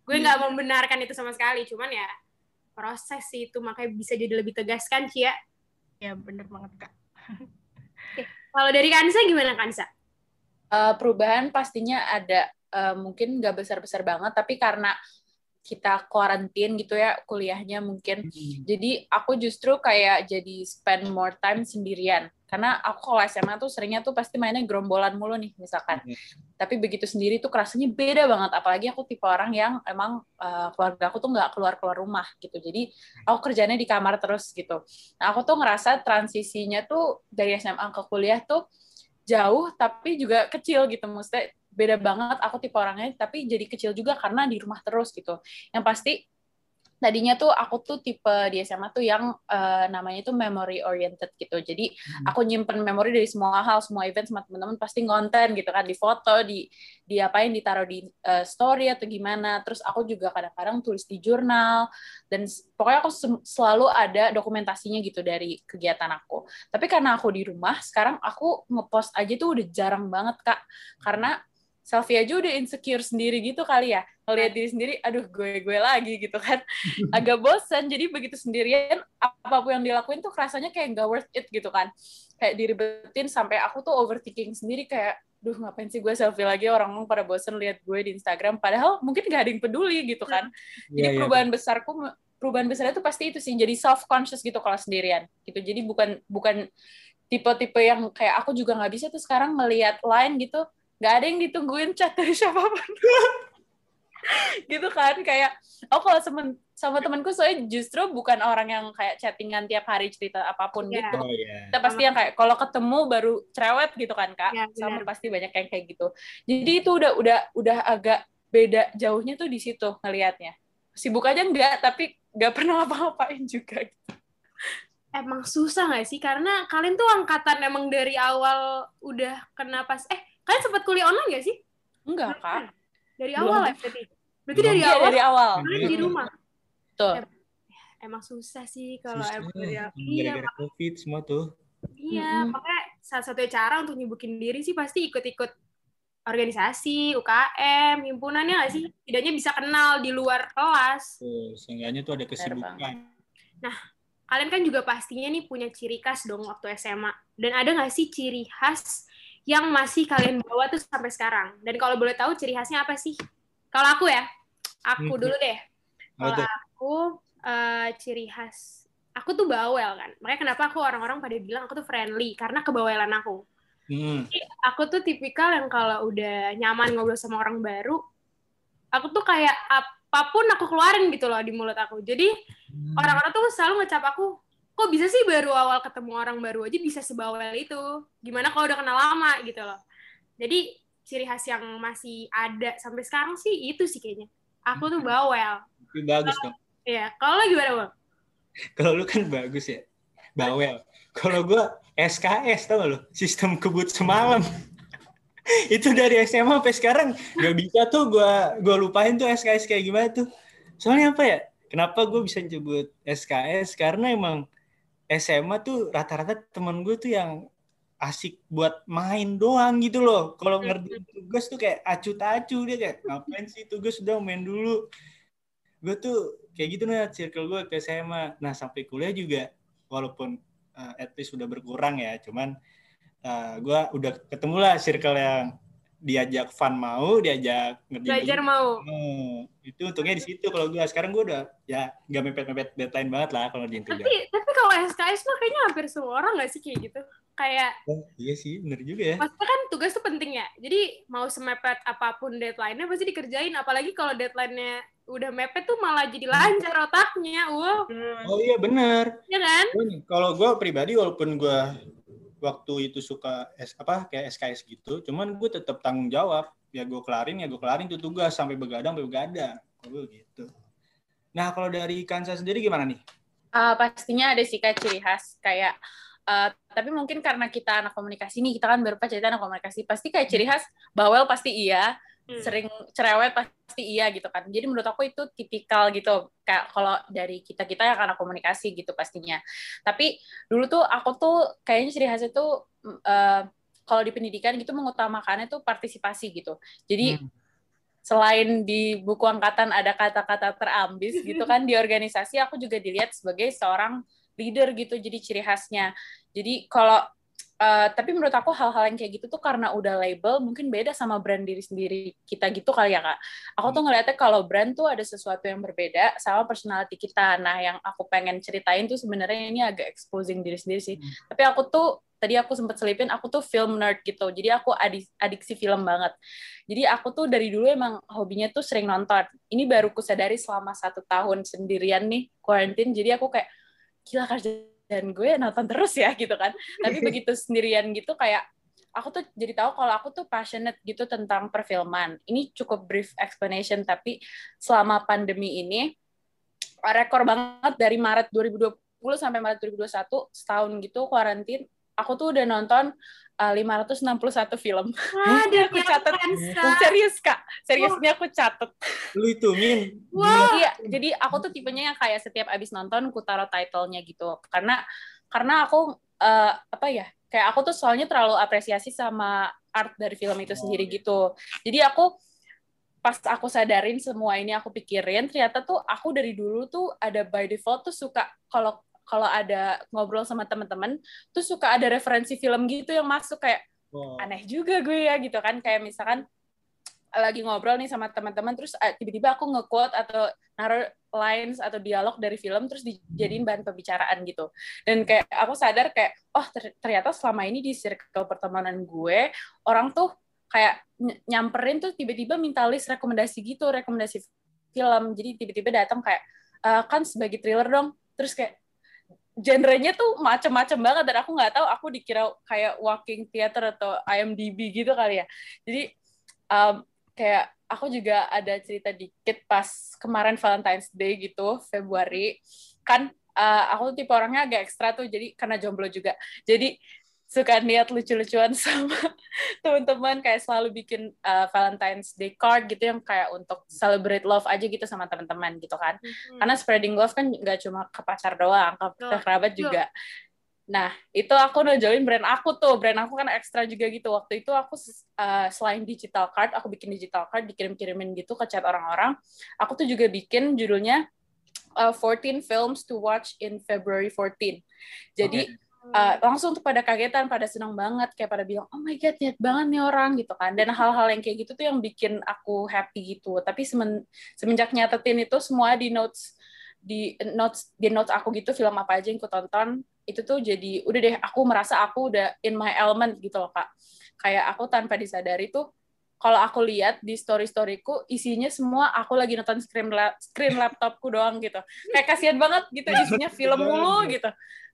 gue nggak membenarkan itu sama sekali cuman ya proses sih itu makanya bisa jadi lebih tegas kan Cia? Ya bener banget kak. (laughs) Kalau dari Kansa gimana Kansa? Eh, perubahan pastinya ada eh, mungkin nggak besar-besar banget tapi karena kita kuarantin gitu ya kuliahnya mungkin. Jadi aku justru kayak jadi spend more time sendirian karena aku kalau SMA tuh seringnya tuh pasti mainnya gerombolan mulu nih misalkan. Hmm. tapi begitu sendiri tuh kerasanya beda banget. Apalagi aku tipe orang yang emang eh, keluarga aku tuh nggak keluar keluar rumah gitu. Jadi aku kerjanya di kamar terus gitu. Nah aku tuh ngerasa transisinya tuh dari SMA ke kuliah tuh jauh tapi juga kecil gitu. Maksudnya beda banget. Aku tipe orangnya tapi jadi kecil juga karena di rumah terus gitu. Yang pasti tadinya tuh aku tuh tipe di SMA tuh yang eh, namanya tuh memory oriented gitu. Jadi aku nyimpen memori dari semua hal semua event sama teman-teman pasti ngonten gitu kan di foto di di apain ditaruh di eh, story atau gimana. Terus aku juga kadang-kadang tulis di jurnal dan pokoknya aku selalu ada dokumentasinya gitu dari kegiatan aku. Tapi karena aku di rumah sekarang aku ngepost aja tuh udah jarang banget kak. Karena selfie aja udah insecure sendiri gitu kali ya. Ngeliat diri sendiri aduh gue gue lagi gitu kan. (laughs) Agak bosan jadi begitu sendirian apa pun yang dilakuin tuh rasanya kayak nggak worth it gitu kan. Kayak diribetin sampai aku tuh overthinking sendiri kayak duh ngapain sih gue selfie lagi? Orang orang pada bosen lihat gue di Instagram. Padahal mungkin gak ada yang peduli gitu kan. (laughs) Jadi iya. perubahan besarku perubahan besarnya tuh pasti itu sih jadi self conscious gitu kalau sendirian gitu. Jadi bukan bukan tipe-tipe yang kayak aku juga nggak bisa tuh sekarang melihat line gitu nggak ada yang ditungguin chat dari siapa pun. (laughs) Gitu kan kayak oh kalau semen, sama temanku saya justru bukan orang yang kayak chattingan tiap hari cerita apa pun Iya. gitu. Oh iya. kita pasti yang kayak kalau ketemu baru cerewet gitu kan kak. Iya, sama pasti banyak yang kayak gitu. Jadi itu udah udah udah agak beda jauhnya tuh di situ ngelihatnya. Sibuk aja enggak tapi nggak pernah apa-apain juga emang susah nggak sih? Karena kalian tuh angkatan emang dari awal udah kena pas eh kalian sempat kuliah online nggak sih enggak kak dari Belum. awal ya berarti berarti Belum. dari Iya, awal dari awal kalian di rumah tuh emang susah sih kalau Susah. emang dari iya Gara-gara covid semua tuh. iya Mm-mm. makanya salah satu cara untuk nyibukin diri sih pasti ikut-ikut organisasi UKM himpunannya nggak sih tidaknya bisa kenal di luar kelas Tuh, seenggaknya tuh ada kesibukan. kalian kan juga pastinya nih punya ciri khas dong waktu SMA. Dan ada nggak sih ciri khas yang masih kalian bawa tuh sampai sekarang? Dan kalau boleh tahu ciri khasnya apa sih? Kalau aku ya, aku Hmm. dulu deh. Kalau aku eh, ciri khas, aku tuh bawel kan. Makanya kenapa aku orang-orang pada bilang aku tuh friendly karena kebawelan aku. Hmm. Aku tuh tipikal yang kalau udah nyaman ngobrol sama orang baru, aku tuh kayak apa pun aku keluarin gitu loh di mulut aku. Jadi orang-orang tuh selalu ngecap aku kok bisa sih baru awal ketemu orang baru aja bisa sebawel itu gimana kalau udah kenal lama gitu loh jadi ciri khas yang masih ada sampai sekarang sih itu sih kayaknya aku tuh bawel Itu bagus dong. Iya, kalau lo gimana bang Kalau lu kan bagus ya. Bawel. Kalau gua SKS tau gak lu? Sistem kebut semalam. (laughs) itu dari SMA sampai sekarang gak bisa tuh gua gua lupain tuh SKS kayak gimana tuh. Soalnya apa ya? Kenapa gue bisa nyebut SKS? Karena emang SMA tuh rata-rata temen gue tuh yang asik buat main doang gitu loh. Kalau ngerjain tugas tuh kayak acu-tacu dia kayak ngapain sih tugas udah main dulu. Gue tuh kayak gitu nih circle gue ke SMA. Nah sampai kuliah juga walaupun uh, at least udah berkurang ya, cuman uh, gue udah ketemu lah circle yang diajak fun mau, diajak ngerjain belajar mau mau. Itu untungnya di situ kalau gue sekarang gue udah ya nggak mepet-mepet deadline banget lah kalau ngerjain tugas. tapi tapi kalau SKS mah kayaknya hampir semua orang nggak sih kayak gitu kayak Oh, iya sih, bener juga ya. maksudnya kan tugas tuh penting ya jadi mau semepet apa pun deadline-nya pasti dikerjain apalagi kalau deadline-nya udah mepet tuh malah jadi lancar otaknya wow Oh iya bener. ya kan Kalau gue pribadi walaupun gue waktu itu suka S, apa kayak SKS gitu, cuman gue tetap tanggung jawab. Ya gue kelarin, ya gue kelarin tuh tugas sampai begadang, sampai begadang. Gue gitu. Nah kalau dari Kansa sendiri gimana nih? Uh, pastinya ada sih kayak ciri khas kayak uh, tapi mungkin karena kita anak komunikasi nih kita kan baru cerita anak komunikasi pasti kayak ciri khas bawel pasti iya Hmm. sering cerewet pasti iya gitu kan jadi menurut aku itu tipikal gitu kayak kalau dari kita kita yang anak komunikasi gitu pastinya tapi dulu tuh aku tuh kayaknya ciri khas itu uh, kalau di pendidikan gitu mengutamakannya tuh partisipasi gitu jadi Hmm. selain di buku angkatan ada kata-kata terambis (laughs) gitu kan di organisasi aku juga dilihat sebagai seorang leader gitu jadi ciri khasnya jadi kalau eh, tapi menurut aku hal-hal yang kayak gitu tuh karena udah label mungkin beda sama brand diri sendiri kita gitu kali ya kak. Aku tuh ngeliatnya kalau brand tuh ada sesuatu yang berbeda sama personality kita. Nah yang aku pengen ceritain tuh sebenarnya ini agak exposing diri sendiri sih. Hmm. tapi aku tuh tadi aku sempat selipin aku tuh film nerd gitu. Jadi aku adik adiksi film banget. Jadi aku tuh dari dulu emang hobinya tuh sering nonton. Ini baru ku sadari selama satu tahun sendirian nih quarantine. Jadi aku kayak gila kerjaan gue nonton terus ya gitu kan. Tapi (laughs) begitu sendirian gitu kayak aku tuh jadi tahu kalau aku tuh passionate gitu tentang perfilman. Ini cukup brief explanation tapi selama pandemi ini rekor banget dari Maret 2020 sampai Maret 2021 setahun gitu karantin aku tuh udah nonton uh, 561 film Wah, Ini aku catat. serius kak seriusnya aku catet Lu hitungin. Wow. Iya, jadi aku tuh tipenya yang kayak setiap abis nonton ku taruh title-nya gitu. Karena karena aku eh, apa ya? Kayak aku tuh soalnya terlalu apresiasi sama art dari film itu Oh, sendiri iya. gitu. Jadi aku pas aku sadarin semua ini aku pikirin ternyata tuh aku dari dulu tuh ada by default tuh suka kalau kalau ada ngobrol sama teman-teman tuh suka ada referensi film gitu yang masuk kayak Oh. aneh juga gue ya gitu kan. Kayak misalkan lagi ngobrol nih sama teman-teman terus eh, tiba-tiba aku nge-quote atau naruh lines atau dialog dari film terus dijadiin bahan pembicaraan gitu. Dan kayak aku sadar kayak oh ter- ternyata selama ini di circle pertemanan gue orang tuh kayak ny- nyamperin tuh tiba-tiba minta list rekomendasi gitu rekomendasi film. Jadi tiba-tiba datang kayak "Eh, kan sebagai thriller dong. Terus kayak genrenya tuh macem-macem banget dan aku nggak tahu aku dikira kayak walking theater atau IMDb gitu kali ya. Jadi um, kayak aku juga ada cerita dikit pas kemarin Valentine's Day gitu Februari. Kan uh, aku tipe orangnya agak ekstra tuh jadi karena jomblo juga. Jadi suka niat lucu-lucuan (laughs) sama teman-teman kayak selalu bikin uh, Valentine's Day card gitu yang kayak untuk celebrate love aja gitu sama teman-teman gitu kan Hmm. karena spreading love kan nggak cuma ke pacar doang, ke, Betul. kerabat juga. Nah, itu aku nonjolin brand aku tuh. Brand aku kan ekstra juga gitu. Waktu itu aku uh, selain digital card, aku bikin digital card, dikirim-kirimin gitu ke chat orang-orang. Aku tuh juga bikin judulnya uh, 14 films to watch in February 14. Jadi uh, langsung tuh pada kagetan, pada senang banget, kayak pada bilang, oh my god, niat banget nih orang gitu kan. Dan hal-hal yang kayak gitu tuh yang bikin aku happy gitu. Tapi semen, semenjak nyatetin itu semua di notes di notes di notes aku gitu film apa aja yang aku tonton itu tuh jadi udah deh aku merasa aku udah in my element gitu loh kak kayak aku tanpa disadari tuh kalau aku lihat di story-storyku isinya semua aku lagi nonton screen lap, screen laptopku doang gitu. Kayak kasihan banget gitu isinya film mulu gitu.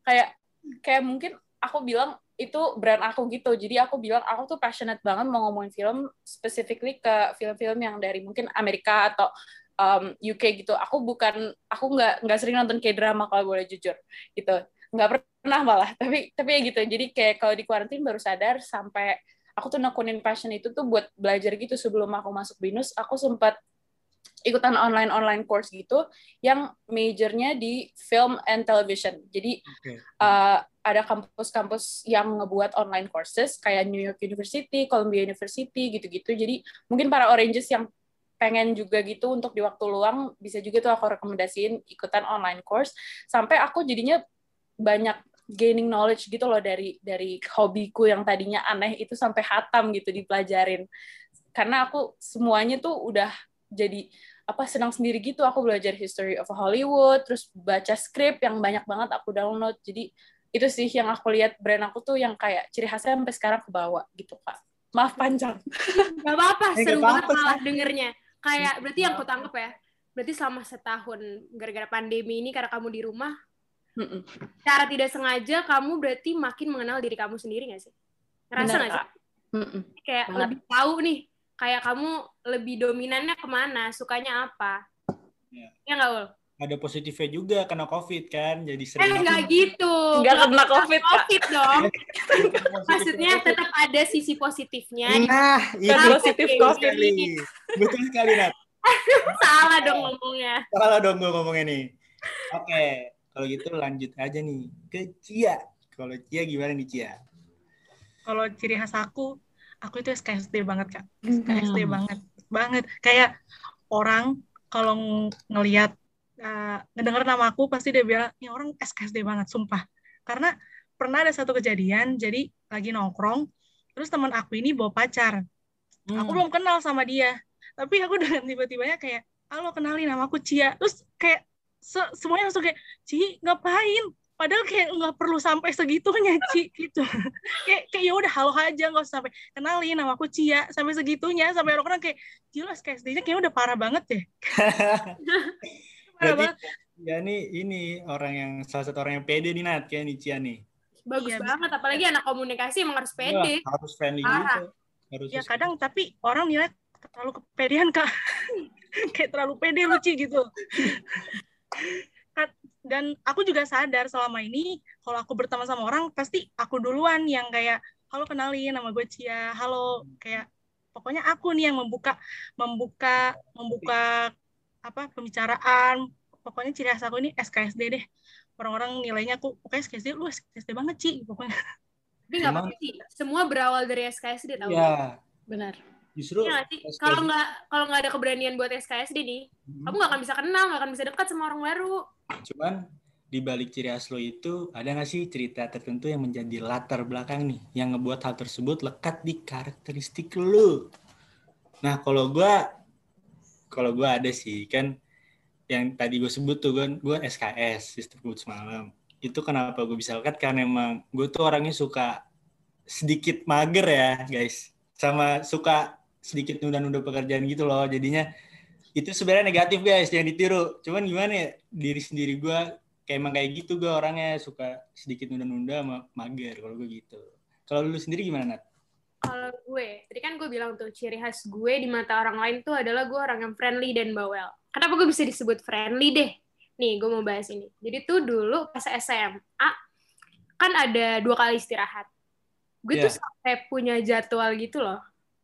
Kayak kayak mungkin aku bilang itu brand aku gitu. Jadi aku bilang aku tuh passionate banget mau ngomongin film specifically ke film-film yang dari mungkin Amerika atau um, UK gitu. Aku bukan aku nggak nggak sering nonton kayak drama kalau boleh jujur gitu. Nggak pernah malah. (laughs) Tapi tapi ya gitu. Jadi kayak kalau di kuarantin baru sadar sampai aku tuh nekunin passion itu tuh buat belajar gitu sebelum aku masuk binus aku sempat ikutan online online course gitu yang majornya di film and television. Jadi okay. uh, ada kampus-kampus yang ngebuat online courses kayak New York University, Columbia University gitu-gitu. Jadi mungkin para oranges yang pengen juga gitu untuk di waktu luang bisa juga tuh aku rekomendasiin ikutan online course. Sampai aku jadinya banyak gaining knowledge gitu loh dari dari hobiku yang tadinya aneh itu sampai hatam gitu dipelajarin. Karena aku semuanya tuh udah jadi apa senang sendiri gitu aku belajar history of Hollywood terus baca skrip yang banyak banget aku download jadi itu sih yang aku lihat brand aku tuh yang kayak ciri khasnya sampai sekarang ke bawah gitu kak maaf panjang (laughs) nggak apa-apa seru banget malah dengernya kayak berarti yang aku tangkap ya berarti selama setahun gara-gara pandemi ini karena kamu di rumah Mm-mm. Cara tidak sengaja kamu berarti makin mengenal diri kamu sendiri gak sih? Ngerasa nggak sih? Mm-mm. Kayak Benar. lebih tahu nih, kayak kamu lebih dominannya ke mana, sukanya apa? Ya, ya nggak Ul? Ada positifnya juga kena COVID kan, jadi sering. Eh nggak gitu. Nggak kena COVID, COVID dong. (laughs) Maksudnya tetap ada sisi positifnya. Nah, itu positif COVID. Betul sekali, Nat. (laughs) Salah dong ngomongnya. Salah dong gue ngomongnya nih. Oke, okay. Kalau gitu lanjut aja nih ke Cia. Kalau Cia gimana nih Cia? Kalau ciri khas aku, aku itu SKSD banget kak. SKSD hmm. banget, banget. Kayak orang kalau ngelihat uh, ngedenger nama aku pasti dia bilang ini orang SKSD banget, sumpah. Karena pernah ada satu kejadian, jadi lagi nongkrong, terus teman aku ini bawa pacar. Hmm. Aku belum kenal sama dia, tapi aku (laughs) dengan tiba-tibanya kayak, halo kenalin nama aku Cia. Terus kayak se semuanya langsung kayak Ci ngapain padahal kayak nggak perlu sampai segitunya Ci gitu. Kayak kayak ya udah halo aja nggak usah sampai kenalin nama aku Cia sampai segitunya. Sampai orang-orang kayak jelas kayak SD-nya kayak udah parah banget deh. (laughs) Parah banget. Ya ini ini orang yang salah satu orang yang pede nih Nat kayak nih Cia nih. Bagus ya, banget apalagi anak komunikasi emang harus pede. ya, harus friendly gitu harus ya kadang tapi orang nilai terlalu kepedean kak. (laughs) Kayak terlalu pede lucu gitu (laughs) dan aku juga sadar selama ini kalau aku berteman sama orang pasti aku duluan yang kayak halo kenalin nama gue Cia. Halo kayak pokoknya aku nih yang membuka membuka membuka apa pembicaraan. Pokoknya ciri khas aku ini SKSD deh. Orang-orang nilainya aku oke SKSD lu SKSD banget Ci pokoknya. Tapi nggak apa-apa sih semua berawal dari SKSD tau ya. benar justru ya, kalau nggak kalau nggak ada keberanian buat SKSD nih hmm. kamu nggak akan bisa kenal nggak akan bisa dekat sama orang baru. Cuman di balik ciri khas lo itu ada nggak sih cerita tertentu yang menjadi latar belakang nih yang ngebuat hal tersebut lekat di karakteristik lo nah kalau gue kalau gue ada sih kan yang tadi gue sebut tuh kan gue SKS sistem good semalam. Itu kenapa gue bisa lekat? Karena emang gue tuh orangnya suka sedikit mager ya guys. Sama suka sedikit nunda-nunda pekerjaan gitu loh jadinya itu sebenarnya negatif guys jangan ditiru cuman gimana ya diri sendiri gue kayak emang kayak gitu gue orangnya suka sedikit nunda-nunda sama mager kalau gue gitu kalau lu sendiri gimana Nat? Kalau gue, tadi kan gue bilang tuh ciri khas gue di mata orang lain tuh adalah gue orang yang friendly dan bawel. Kenapa gue bisa disebut friendly deh? Nih, gue mau bahas ini. Jadi tuh dulu pas SMA, kan ada dua kali istirahat. Gue yeah. tuh sampai punya jadwal gitu loh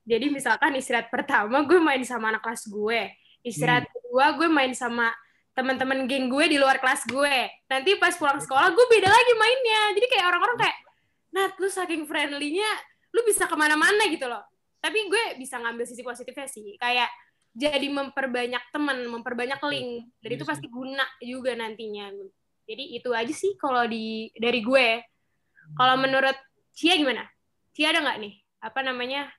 jadi misalkan istirahat pertama gue main sama anak kelas gue. Istirahat hmm. kedua gue main sama teman-teman geng gue di luar kelas gue. Nanti pas pulang sekolah gue beda lagi mainnya. Jadi kayak orang-orang kayak Nat lu saking friendly-nya lu bisa ke mana-mana gitu loh. Tapi gue bisa ngambil sisi positifnya sih. Kayak jadi memperbanyak teman memperbanyak link. Dan itu iya pasti guna juga nantinya. Jadi itu aja sih kalau di dari gue. Kalau menurut Cia gimana? Cia ada nggak nih? Apa namanya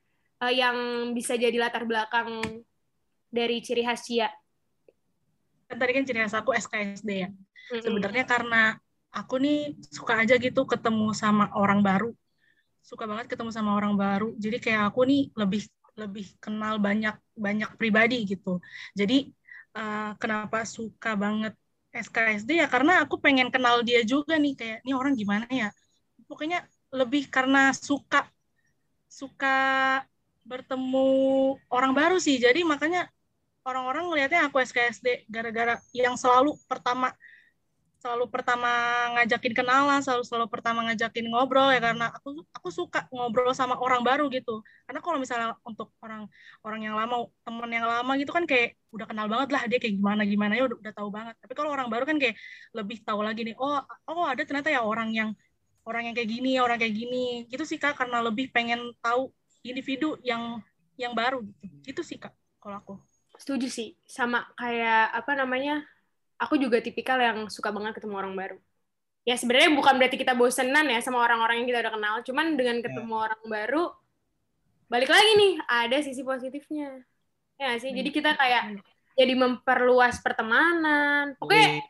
uh, yang bisa jadi latar belakang dari ciri khas Cia? Kan tadi kan ciri khas aku SKSD ya. Mm-hmm. Sebenarnya karena aku nih suka aja gitu ketemu sama orang baru. Suka banget ketemu sama orang baru. Jadi kayak aku nih lebih lebih kenal banyak banyak pribadi gitu. Jadi uh, kenapa suka banget SKSD ya karena aku pengen kenal dia juga nih kayak ini orang gimana ya. Pokoknya lebih karena suka suka bertemu orang baru sih. Jadi makanya orang-orang ngelihatnya aku SKSD gara-gara yang selalu pertama selalu pertama ngajakin kenalan, selalu selalu pertama ngajakin ngobrol ya karena aku aku suka ngobrol sama orang baru gitu. Karena kalau misalnya untuk orang orang yang lama, teman yang lama gitu kan kayak udah kenal banget lah dia kayak gimana gimana ya udah, udah tahu banget. Tapi kalau orang baru kan kayak lebih tahu lagi nih. Oh oh ada ternyata ya orang yang orang yang kayak gini, orang kayak gini. Gitu sih Kak karena lebih pengen tahu individu yang yang baru gitu. Gitu sih Kak kalau aku. Setuju sih sama kayak apa namanya aku juga tipikal yang suka banget ketemu orang baru. Ya sebenarnya bukan berarti kita bosenan ya sama orang-orang yang kita udah kenal, cuman dengan ya. ketemu yeah. orang baru, balik lagi nih ada sisi positifnya. Ya sih, jadi kita kayak jadi memperluas pertemanan. Pokoknya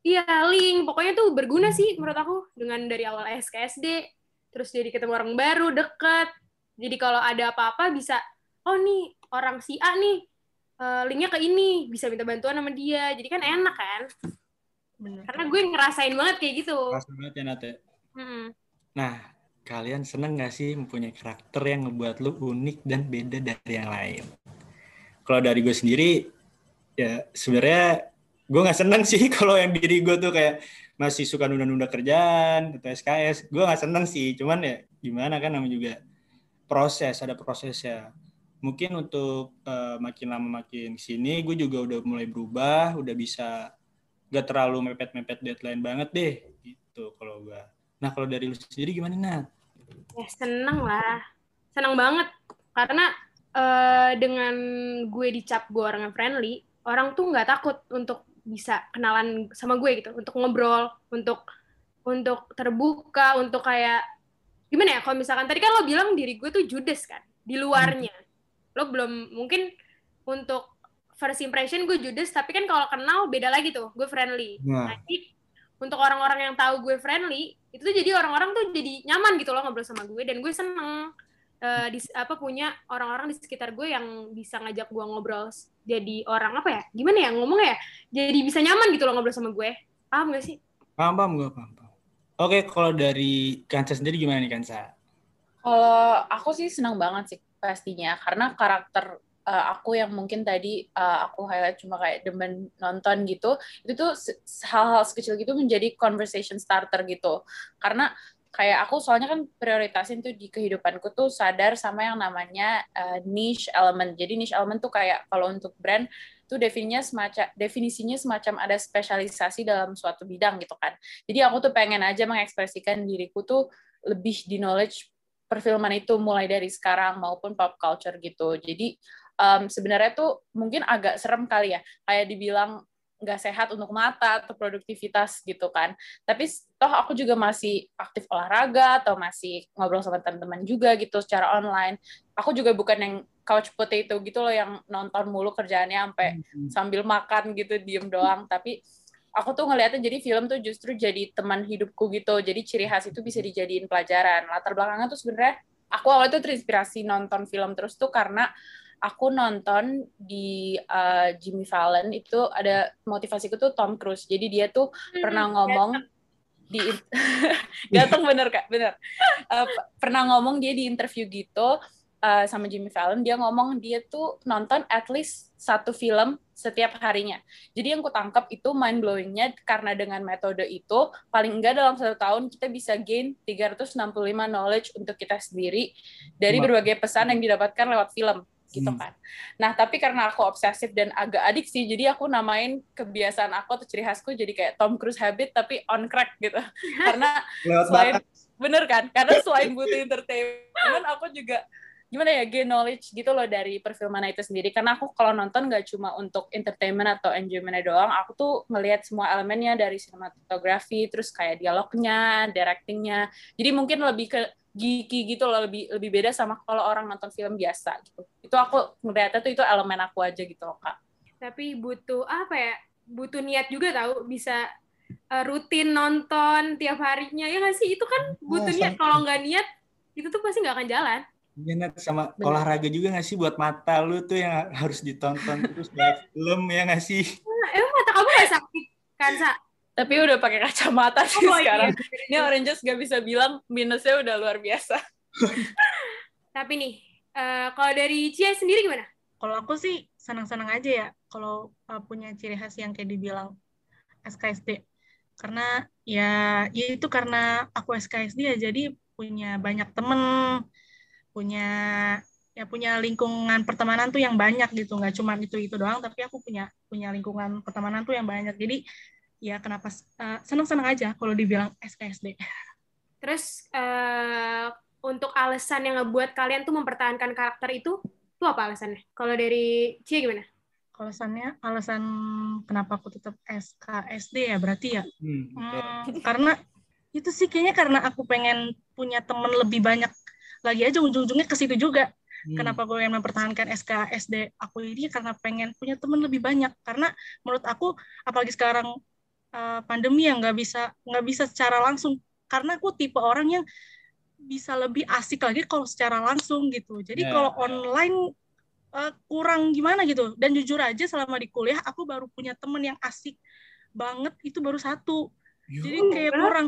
iya link, pokoknya tuh berguna sih menurut aku dengan dari awal SKSD, terus jadi ketemu orang baru, deket. Jadi kalau ada apa-apa bisa, oh nih orang si A nih uh, linknya ke ini bisa minta bantuan sama dia. Jadi kan enak kan? Bener. karena gue ngerasain banget kayak gitu. Ngerasain banget ya Nate? Hmm. nah kalian seneng gak sih mempunyai karakter yang ngebuat lu unik dan beda dari yang lain? Kalau dari gue sendiri ya sebenarnya gue nggak seneng sih (laughs) kalau yang diri gue tuh kayak masih suka nunda-nunda kerjaan atau SKS gue nggak seneng sih cuman ya gimana kan namanya juga proses ada prosesnya. Mungkin untuk uh, makin lama makin sini gue juga udah mulai berubah udah bisa gak terlalu mepet-mepet deadline banget deh gitu kalau gue nah kalau dari lu sendiri gimana Nat? ya seneng lah. Seneng banget. Karena uh, dengan gue dicap gue orang yang friendly orang tuh nggak takut untuk bisa kenalan sama gue gitu. Untuk ngobrol untuk untuk terbuka untuk kayak gimana ya kalau misalkan tadi kan lo bilang diri gue tuh judes kan di luarnya. Lo belum mungkin untuk first impression gue judes tapi kan kalau kenal beda lagi tuh gue friendly. Nah. jadi untuk orang-orang yang tahu gue friendly itu tuh jadi orang-orang tuh jadi nyaman gitu loh ngobrol sama gue dan gue seneng uh, di apa punya orang-orang di sekitar gue yang bisa ngajak gue ngobrol jadi orang apa ya gimana ya ngomong ya jadi bisa nyaman gitu loh ngobrol sama gue. Paham gak sih? Paham paham gue paham. Oke kalau dari Kansa sendiri gimana nih Kansa? Kalau aku sih senang banget sih pastinya. Karena karakter uh, aku yang mungkin tadi uh, aku highlight cuma kayak demen nonton gitu itu tuh hal-hal sekecil gitu menjadi conversation starter gitu. Karena kayak aku soalnya kan prioritasin tuh di kehidupanku tuh sadar sama yang namanya uh, niche element. Jadi niche element tuh kayak kalau untuk brand tuh definisinya semacam definisinya semacam ada spesialisasi dalam suatu bidang gitu kan jadi aku tuh pengen aja mengekspresikan diriku tuh lebih di knowledge perfilman itu mulai dari sekarang maupun pop culture gitu. Jadi um, sebenarnya tuh mungkin agak serem kali ya, kayak dibilang nggak sehat untuk mata atau produktivitas gitu kan. Tapi toh aku juga masih aktif olahraga atau masih ngobrol sama teman-teman juga gitu secara online. Aku juga bukan yang couch potato gitu loh yang nonton mulu kerjaannya sampai hmm. sambil makan gitu diem doang. Tapi aku tuh ngelihatnya jadi film tuh justru jadi teman hidupku gitu. Jadi ciri khas itu bisa dijadiin pelajaran. Latar belakangnya tuh sebenarnya aku awalnya tuh terinspirasi nonton film terus tuh karena aku nonton di uh, Jimmy Fallon itu ada motivasiku tuh Tom Cruise. Jadi dia tuh hmm, pernah ngomong di (laughs) ganteng bener kak bener. Uh, pernah ngomong dia di interview gitu uh, sama Jimmy Fallon. Dia ngomong dia tuh nonton at least satu film setiap harinya. Jadi yang ku tangkap itu mind blowingnya karena dengan metode itu paling enggak dalam satu tahun kita bisa gain 365 knowledge untuk kita sendiri dari berbagai pesan yang didapatkan lewat film gitu hmm. kan. Nah, tapi karena aku obsesif dan agak adik sih, jadi aku namain kebiasaan aku atau ciri khasku jadi kayak Tom Cruise habit tapi on crack gitu. (laughs) karena selain bener kan? Karena selain (laughs) butuh entertainment, aku juga gimana ya gain knowledge gitu loh dari perfilman itu sendiri karena aku kalau nonton nggak cuma untuk entertainment atau enjoyment doang aku tuh melihat semua elemennya dari sinematografi terus kayak dialognya directingnya jadi mungkin lebih ke geeky gitu loh lebih lebih beda sama kalau orang nonton film biasa gitu itu aku ngeliatnya tuh itu elemen aku aja gitu loh kak tapi butuh apa ya butuh niat juga tahu bisa uh, rutin nonton tiap harinya ya nggak sih itu kan butuh oh, niat kalau nggak niat itu tuh pasti nggak akan jalan Iya, Nat. sama Bener. olahraga juga nggak sih buat mata lu tuh yang harus ditonton terus banyak film ya nggak sih? Nah, emang mata kamu gak sakit kan Sa? Tapi udah pakai kacamata sih Oh, iya. sekarang. Ini Oranges gak bisa bilang minusnya udah luar biasa. (laughs) Tapi nih, eh, kalau dari Cia sendiri gimana? Kalau aku sih senang-senang aja ya kalau uh, punya ciri khas yang kayak dibilang SKSD. Karena ya, ya itu karena aku SKSD ya jadi punya banyak temen, punya ya punya lingkungan pertemanan tuh yang banyak gitu nggak cuma itu itu doang tapi aku punya punya lingkungan pertemanan tuh yang banyak jadi ya kenapa uh, senang-senang aja kalau dibilang SKSD Terus eh, untuk alasan yang ngebuat kalian tuh mempertahankan karakter itu, itu apa alasannya? Kalau dari Cia gimana? alasannya alasan kenapa aku tetap SKSD ya berarti ya Hmm. Hmm, karena itu sih kayaknya karena aku pengen punya temen lebih banyak lagi aja ujung-ujungnya ke situ juga. Hmm. Kenapa gue pengen mempertahankan SKSD aku ini karena pengen punya temen lebih banyak. Karena menurut aku apalagi sekarang uh, pandemi yang nggak bisa nggak bisa secara langsung. Karena aku tipe orang yang bisa lebih asik lagi kalau secara langsung gitu. Jadi Ya, kalau online uh, kurang gimana gitu. Dan jujur aja selama di kuliah aku baru punya temen yang asik banget itu baru satu jadi kayak kurang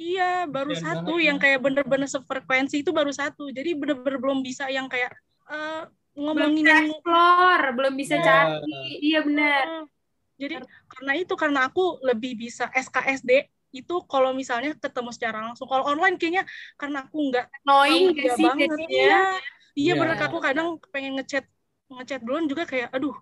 iya baru satu banget yang ya. kayak bener-bener sefrekuensi itu baru satu jadi bener-bener belum bisa yang kayak eh, Belum ngomongin bisa yang explore, belum bisa Ya. cari. Iya benar. Jadi karena itu karena aku lebih bisa SKSD itu kalau misalnya ketemu secara langsung kalau online kayaknya karena aku nggak Annoying tahu gak dia sih banget jadinya? iya iya Iya. bener aku kadang pengen ngechat ngechat duluan juga kayak aduh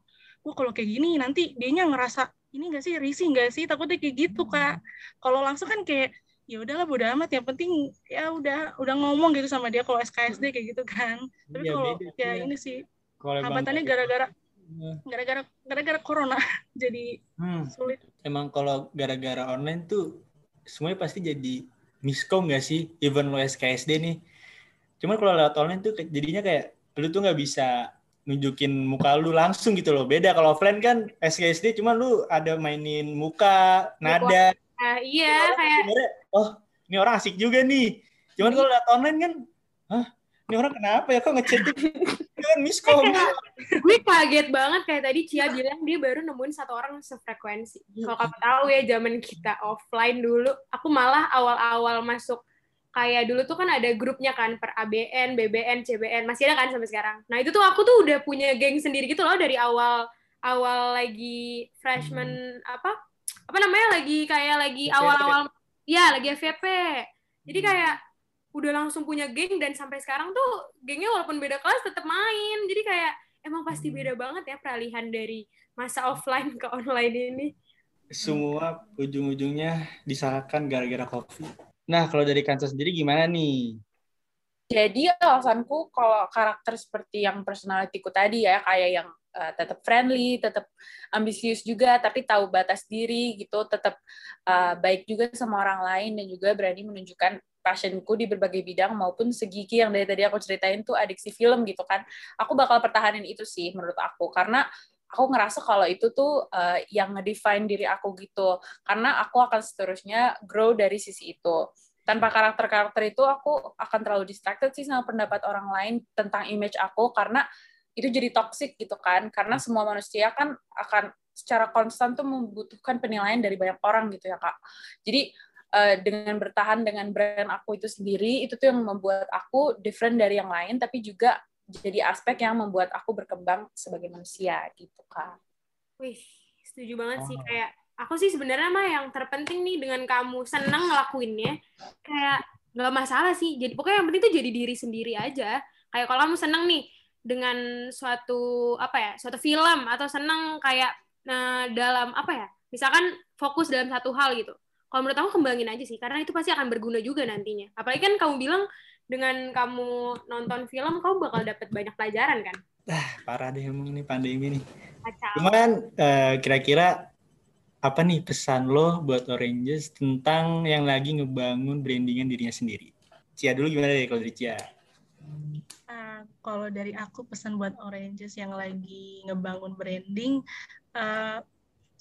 gua kalau kayak gini nanti dianya ngerasa ini nggak sih risih nggak sih takutnya kayak gitu kak kalau langsung kan kayak ya udahlah bodo amat yang penting ya udah udah ngomong gitu sama dia kalau SKSD kayak gitu kan tapi Iya, kalau ya iya. ini sih hambatannya kayak- gara-gara. Gara-gara gara-gara corona (laughs) jadi Hmm. sulit Emang kalau gara-gara online tuh semuanya pasti jadi miskom nggak sih? Even lo SKSD nih. Cuman kalau lewat online tuh jadinya kayak lu tuh nggak bisa nunjukin muka lu langsung gitu loh. Beda kalau offline kan SKSD cuman lu ada mainin muka, nada. Nah, iya kayak oh ini orang asik juga nih. Cuman kalau lewat online kan, hah ini orang kenapa ya kok ngechatnya (laughs) kan miskom. (laughs) gue kaget banget kayak tadi Cia bilang dia baru nemuin satu orang sefrekuensi. Kalau kamu tahu ya zaman kita offline dulu, aku malah awal-awal masuk kayak dulu tuh kan ada grupnya kan per ABN, BBN, CBN, masih ada kan sampai sekarang. Nah itu tuh aku tuh udah punya geng sendiri gitu loh dari awal awal lagi freshman apa apa namanya lagi kayak lagi awal-awal ya lagi FVP. Jadi kayak udah langsung punya geng dan sampai sekarang tuh gengnya walaupun beda kelas tetap main. Jadi kayak emang pasti Hmm. beda banget ya peralihan dari masa (laughs) offline ke online ini. Semua ujung-ujungnya disalahkan gara-gara COVID. Nah, kalau dari Kansa sendiri gimana nih? Jadi alasanku kalau karakter seperti yang personalitiku tadi ya, kayak yang uh, tetap friendly, tetap ambisius juga, tapi tahu batas diri gitu, tetap uh, baik juga sama orang lain dan juga berani menunjukkan passionku di berbagai bidang maupun segi yang dari tadi aku ceritain tuh adiksi film gitu kan. Aku bakal pertahanin itu sih menurut aku. Karena aku ngerasa kalau itu tuh uh, yang ngedefine diri aku gitu. Karena aku akan seterusnya grow dari sisi itu. Tanpa karakter-karakter itu aku akan terlalu distracted sih sama pendapat orang lain tentang image aku. Karena itu jadi toxic gitu kan. Karena semua manusia kan akan secara konstan tuh membutuhkan penilaian dari banyak orang gitu ya kak. Jadi uh, dengan bertahan dengan brand aku itu sendiri itu tuh yang membuat aku different dari yang lain tapi juga jadi aspek yang membuat aku berkembang sebagai manusia gitu kak. Wih, setuju banget sih. Oh. kayak aku sih sebenarnya mah yang terpenting nih dengan kamu seneng ngelakuinnya kayak nggak masalah sih. Jadi pokoknya yang penting tuh jadi diri sendiri aja. Kayak kalau kamu seneng nih dengan suatu apa ya suatu film atau seneng kayak nah, dalam apa ya misalkan fokus dalam satu hal gitu kalau menurut aku kembangin aja sih karena itu pasti akan berguna juga nantinya apalagi kan kamu bilang dengan kamu nonton film kamu bakal dapat banyak pelajaran kan Parah deh emang nih pandemi nih. kacau Cuman eh, kira-kira apa nih pesan lo buat Oranges tentang yang lagi ngebangun brandingan dirinya sendiri? Cia dulu gimana deh kalau dari Cia? Ah, kalau dari aku pesan buat Oranges yang lagi ngebangun branding, eh,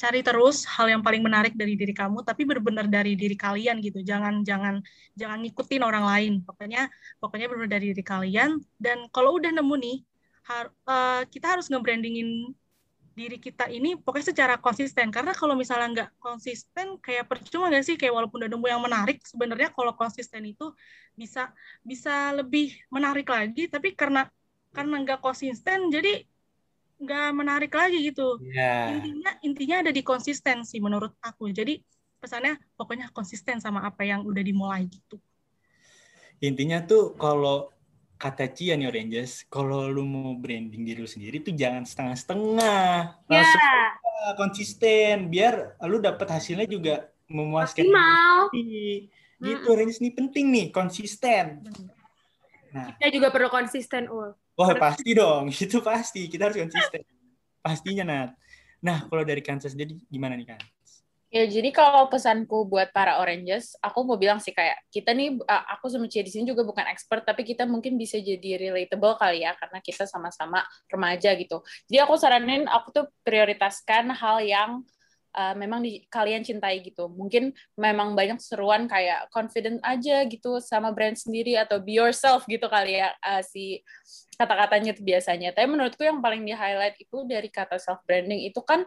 cari terus hal yang paling menarik dari diri kamu tapi benar-benar dari diri kalian gitu. Jangan jangan jangan ngikutin orang lain. Pokoknya pokoknya benar-benar dari diri kalian. Dan kalau udah nemu nih har, uh, kita harus nge-brandingin diri kita ini pokoknya secara konsisten. Karena kalau misalnya nggak konsisten kayak percuma nggak sih? Kayak walaupun udah nemu yang menarik sebenarnya kalau konsisten itu bisa bisa lebih menarik lagi. Tapi karena karena nggak konsisten jadi nggak menarik lagi gitu yeah. intinya intinya ada di konsistensi menurut aku jadi pesannya pokoknya konsisten sama apa yang udah dimulai gitu intinya tuh kalau kata Cia nih Oranges, kalau lu mau branding diri lu sendiri tuh jangan setengah-setengah. Yeah. Langsung konsisten biar lu dapet hasilnya juga memuaskan. Maksimal. Gitu, hmm. Oranges ini penting nih, konsisten. Nah. Kita juga perlu konsisten, Ul. Oh, pasti dong. (laughs) Itu pasti. Kita harus konsisten. Pastinya, Nat. Nah, kalau dari Kansas jadi gimana nih, Kan? Ya, jadi kalau pesanku buat para Oranges, aku mau bilang sih kayak kita nih, aku sama Cia di sini juga bukan expert, tapi kita mungkin bisa jadi relatable kali ya, karena kita sama-sama remaja gitu. Jadi aku saranin, aku tuh prioritaskan hal yang uh, memang di, kalian cintai gitu. Mungkin memang banyak seruan kayak confident aja gitu sama brand sendiri atau be yourself gitu kali ya uh, si kata-katanya itu biasanya. Tapi menurutku yang paling di highlight itu dari kata self branding itu kan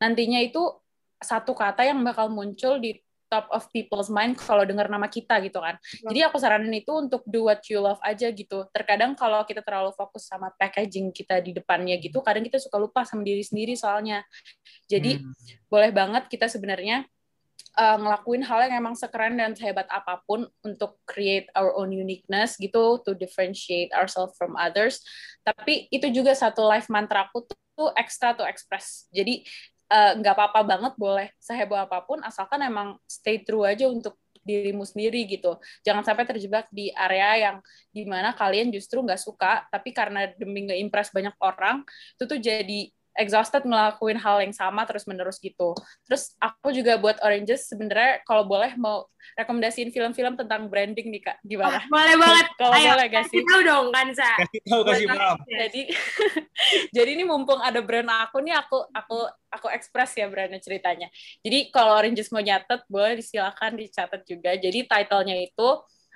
nantinya itu satu kata yang bakal muncul di top of people's mind kalau dengar nama kita gitu kan. Yeah. Jadi aku saranin itu untuk do what you love aja gitu. Terkadang kalau kita terlalu fokus sama packaging kita di depannya gitu, kadang kita suka lupa sama diri sendiri soalnya. Jadi hmm. boleh banget kita sebenarnya uh, ngelakuin hal yang emang sekeren dan sehebat apa pun untuk create our own uniqueness gitu, to differentiate ourselves from others. Tapi itu juga satu life mantra aku tuh extra to express. Jadi nggak uh, apa-apa banget boleh seheboh apa pun asalkan emang stay true aja untuk dirimu sendiri gitu. Jangan sampai terjebak di area yang di mana kalian justru nggak suka tapi karena demi nge-impress banyak orang itu tuh jadi exhausted ngelakuin hal yang sama terus menerus gitu. Terus aku juga buat Oranges sebenarnya kalau boleh mau rekomendasiin film-film tentang branding nih kak, gimana? Oh, boleh banget. (laughs) kalau boleh gak sih? Tahu dong kan sa. Kasih tahu kasih paham. Jadi (laughs) jadi ini mumpung ada brand aku nih aku aku aku ekspres ya brandnya ceritanya. Jadi kalau Oranges mau nyatet boleh disilakan dicatat juga. Jadi titlenya itu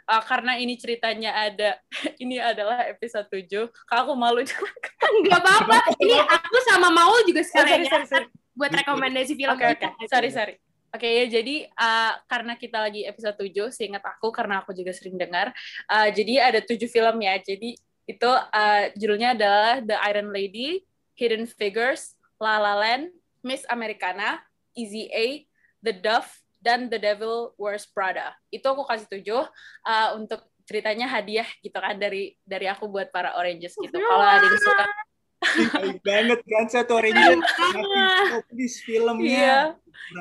uh, karena ini ceritanya ada (laughs) ini adalah episode 7 kalau aku malu (laughs) nggak apa-apa ini aku sama Maul juga sekalian oh, sorry, sorry, sorry. buat rekomendasi film okay, kita okay. sorry sorry Oke okay, ya, jadi uh, karena kita lagi episode 7, seingat aku karena aku juga sering dengar. Uh, jadi ada tujuh film ya. Jadi itu uh, judulnya adalah The Iron Lady, Hidden Figures, La La Land, Miss Americana, Easy A, The Dove, dan The Devil Wears Prada. Itu aku kasih tujuh uh, untuk ceritanya hadiah gitu kan dari dari aku buat para Oranges gitu. Kalau ada yang suka Baik banget kan satu Oranges ngasih filmnya. Iya.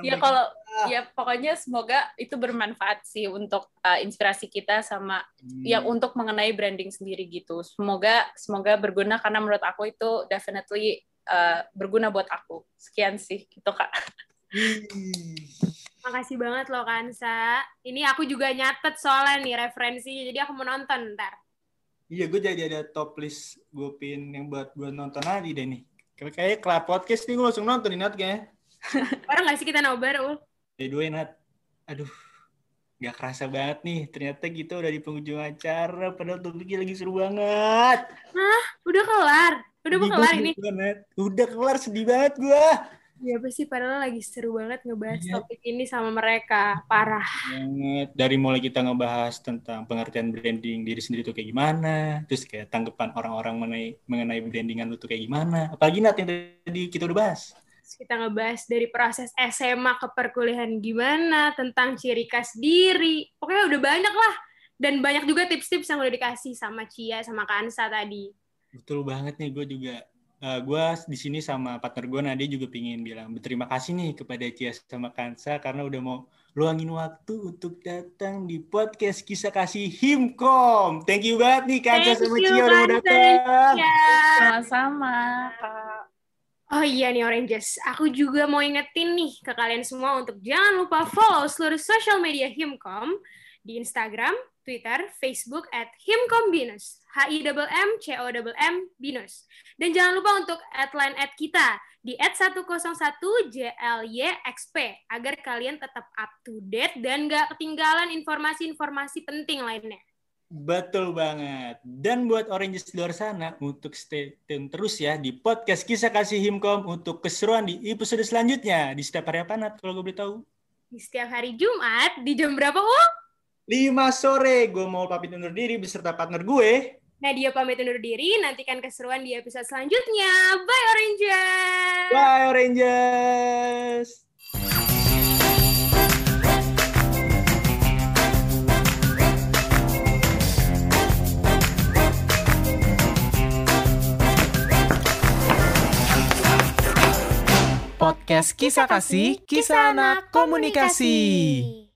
Ya kalau ya pokoknya semoga itu bermanfaat sih untuk uh, inspirasi kita sama hmm. yang untuk mengenai branding sendiri gitu. Semoga semoga berguna karena menurut aku itu definitely uh, berguna buat aku. Sekian sih gitu Kak. Makasih banget loh Kansa. Ini aku juga nyatet soalnya nih referensi, jadi aku mau nonton ntar. Iya, gue jadi ada top list gue pin yang buat gue nonton lagi deh nih. Kayaknya kelar podcast nih gue langsung nonton nih Nat kayaknya. (laughs) Bareng gak sih kita nobar, Ul? Jadi dua Nat. Aduh, gak kerasa banget nih. Ternyata kita udah di penghujung acara. Padahal topiknya lagi seru banget. Hah? Udah kelar? Udah mau kelar ini? Banget. Udah kelar, sedih banget gue. Ya pasti padahal lagi seru banget ngebahas ya. topik ini sama mereka, parah. Banget. Dari mulai kita ngebahas tentang pengertian branding diri sendiri itu kayak gimana, terus kayak tanggapan orang-orang mengenai mengenai brandingan itu kayak gimana. Apalagi nanti yang tadi kita udah bahas. Kita ngebahas dari proses SMA ke perkuliahan gimana, tentang ciri khas diri. Pokoknya udah banyak lah. Dan banyak juga tips-tips yang udah dikasih sama Cia, sama Kansa tadi. Betul banget nih, gue juga uh, eh, gue di sini sama partner gue Nadia juga pingin bilang berterima kasih nih kepada Cia sama Kansa karena udah mau luangin waktu untuk datang di podcast kisah kasih Himkom. Thank you banget nih Kansa sama Cia udah datang. Sama-sama. Oh iya nih Oranges, aku juga mau ingetin nih ke kalian semua untuk jangan lupa follow seluruh social media Himkom di Instagram, Twitter, Facebook at himkombinus, h i m m c o m binus. Dan jangan lupa untuk add line at kita di at 101 JLYXP agar kalian tetap up to date dan nggak ketinggalan informasi-informasi penting lainnya. Betul banget. Dan buat Oranges di luar sana, untuk stay tune terus ya di podcast Kisah Kasih Himkom untuk keseruan di episode selanjutnya. Di setiap hari apa, Nat? Kalau gue boleh tahu. Di setiap hari Jumat, di jam berapa, Ul? 5 sore, gue mau pamit undur diri beserta partner gue. Nadia pamit undur diri, nantikan keseruan di episode selanjutnya. Bye, Oranges! Bye, Oranges! Podcast Kisah Kasih, Kisah Anak Komunikasi.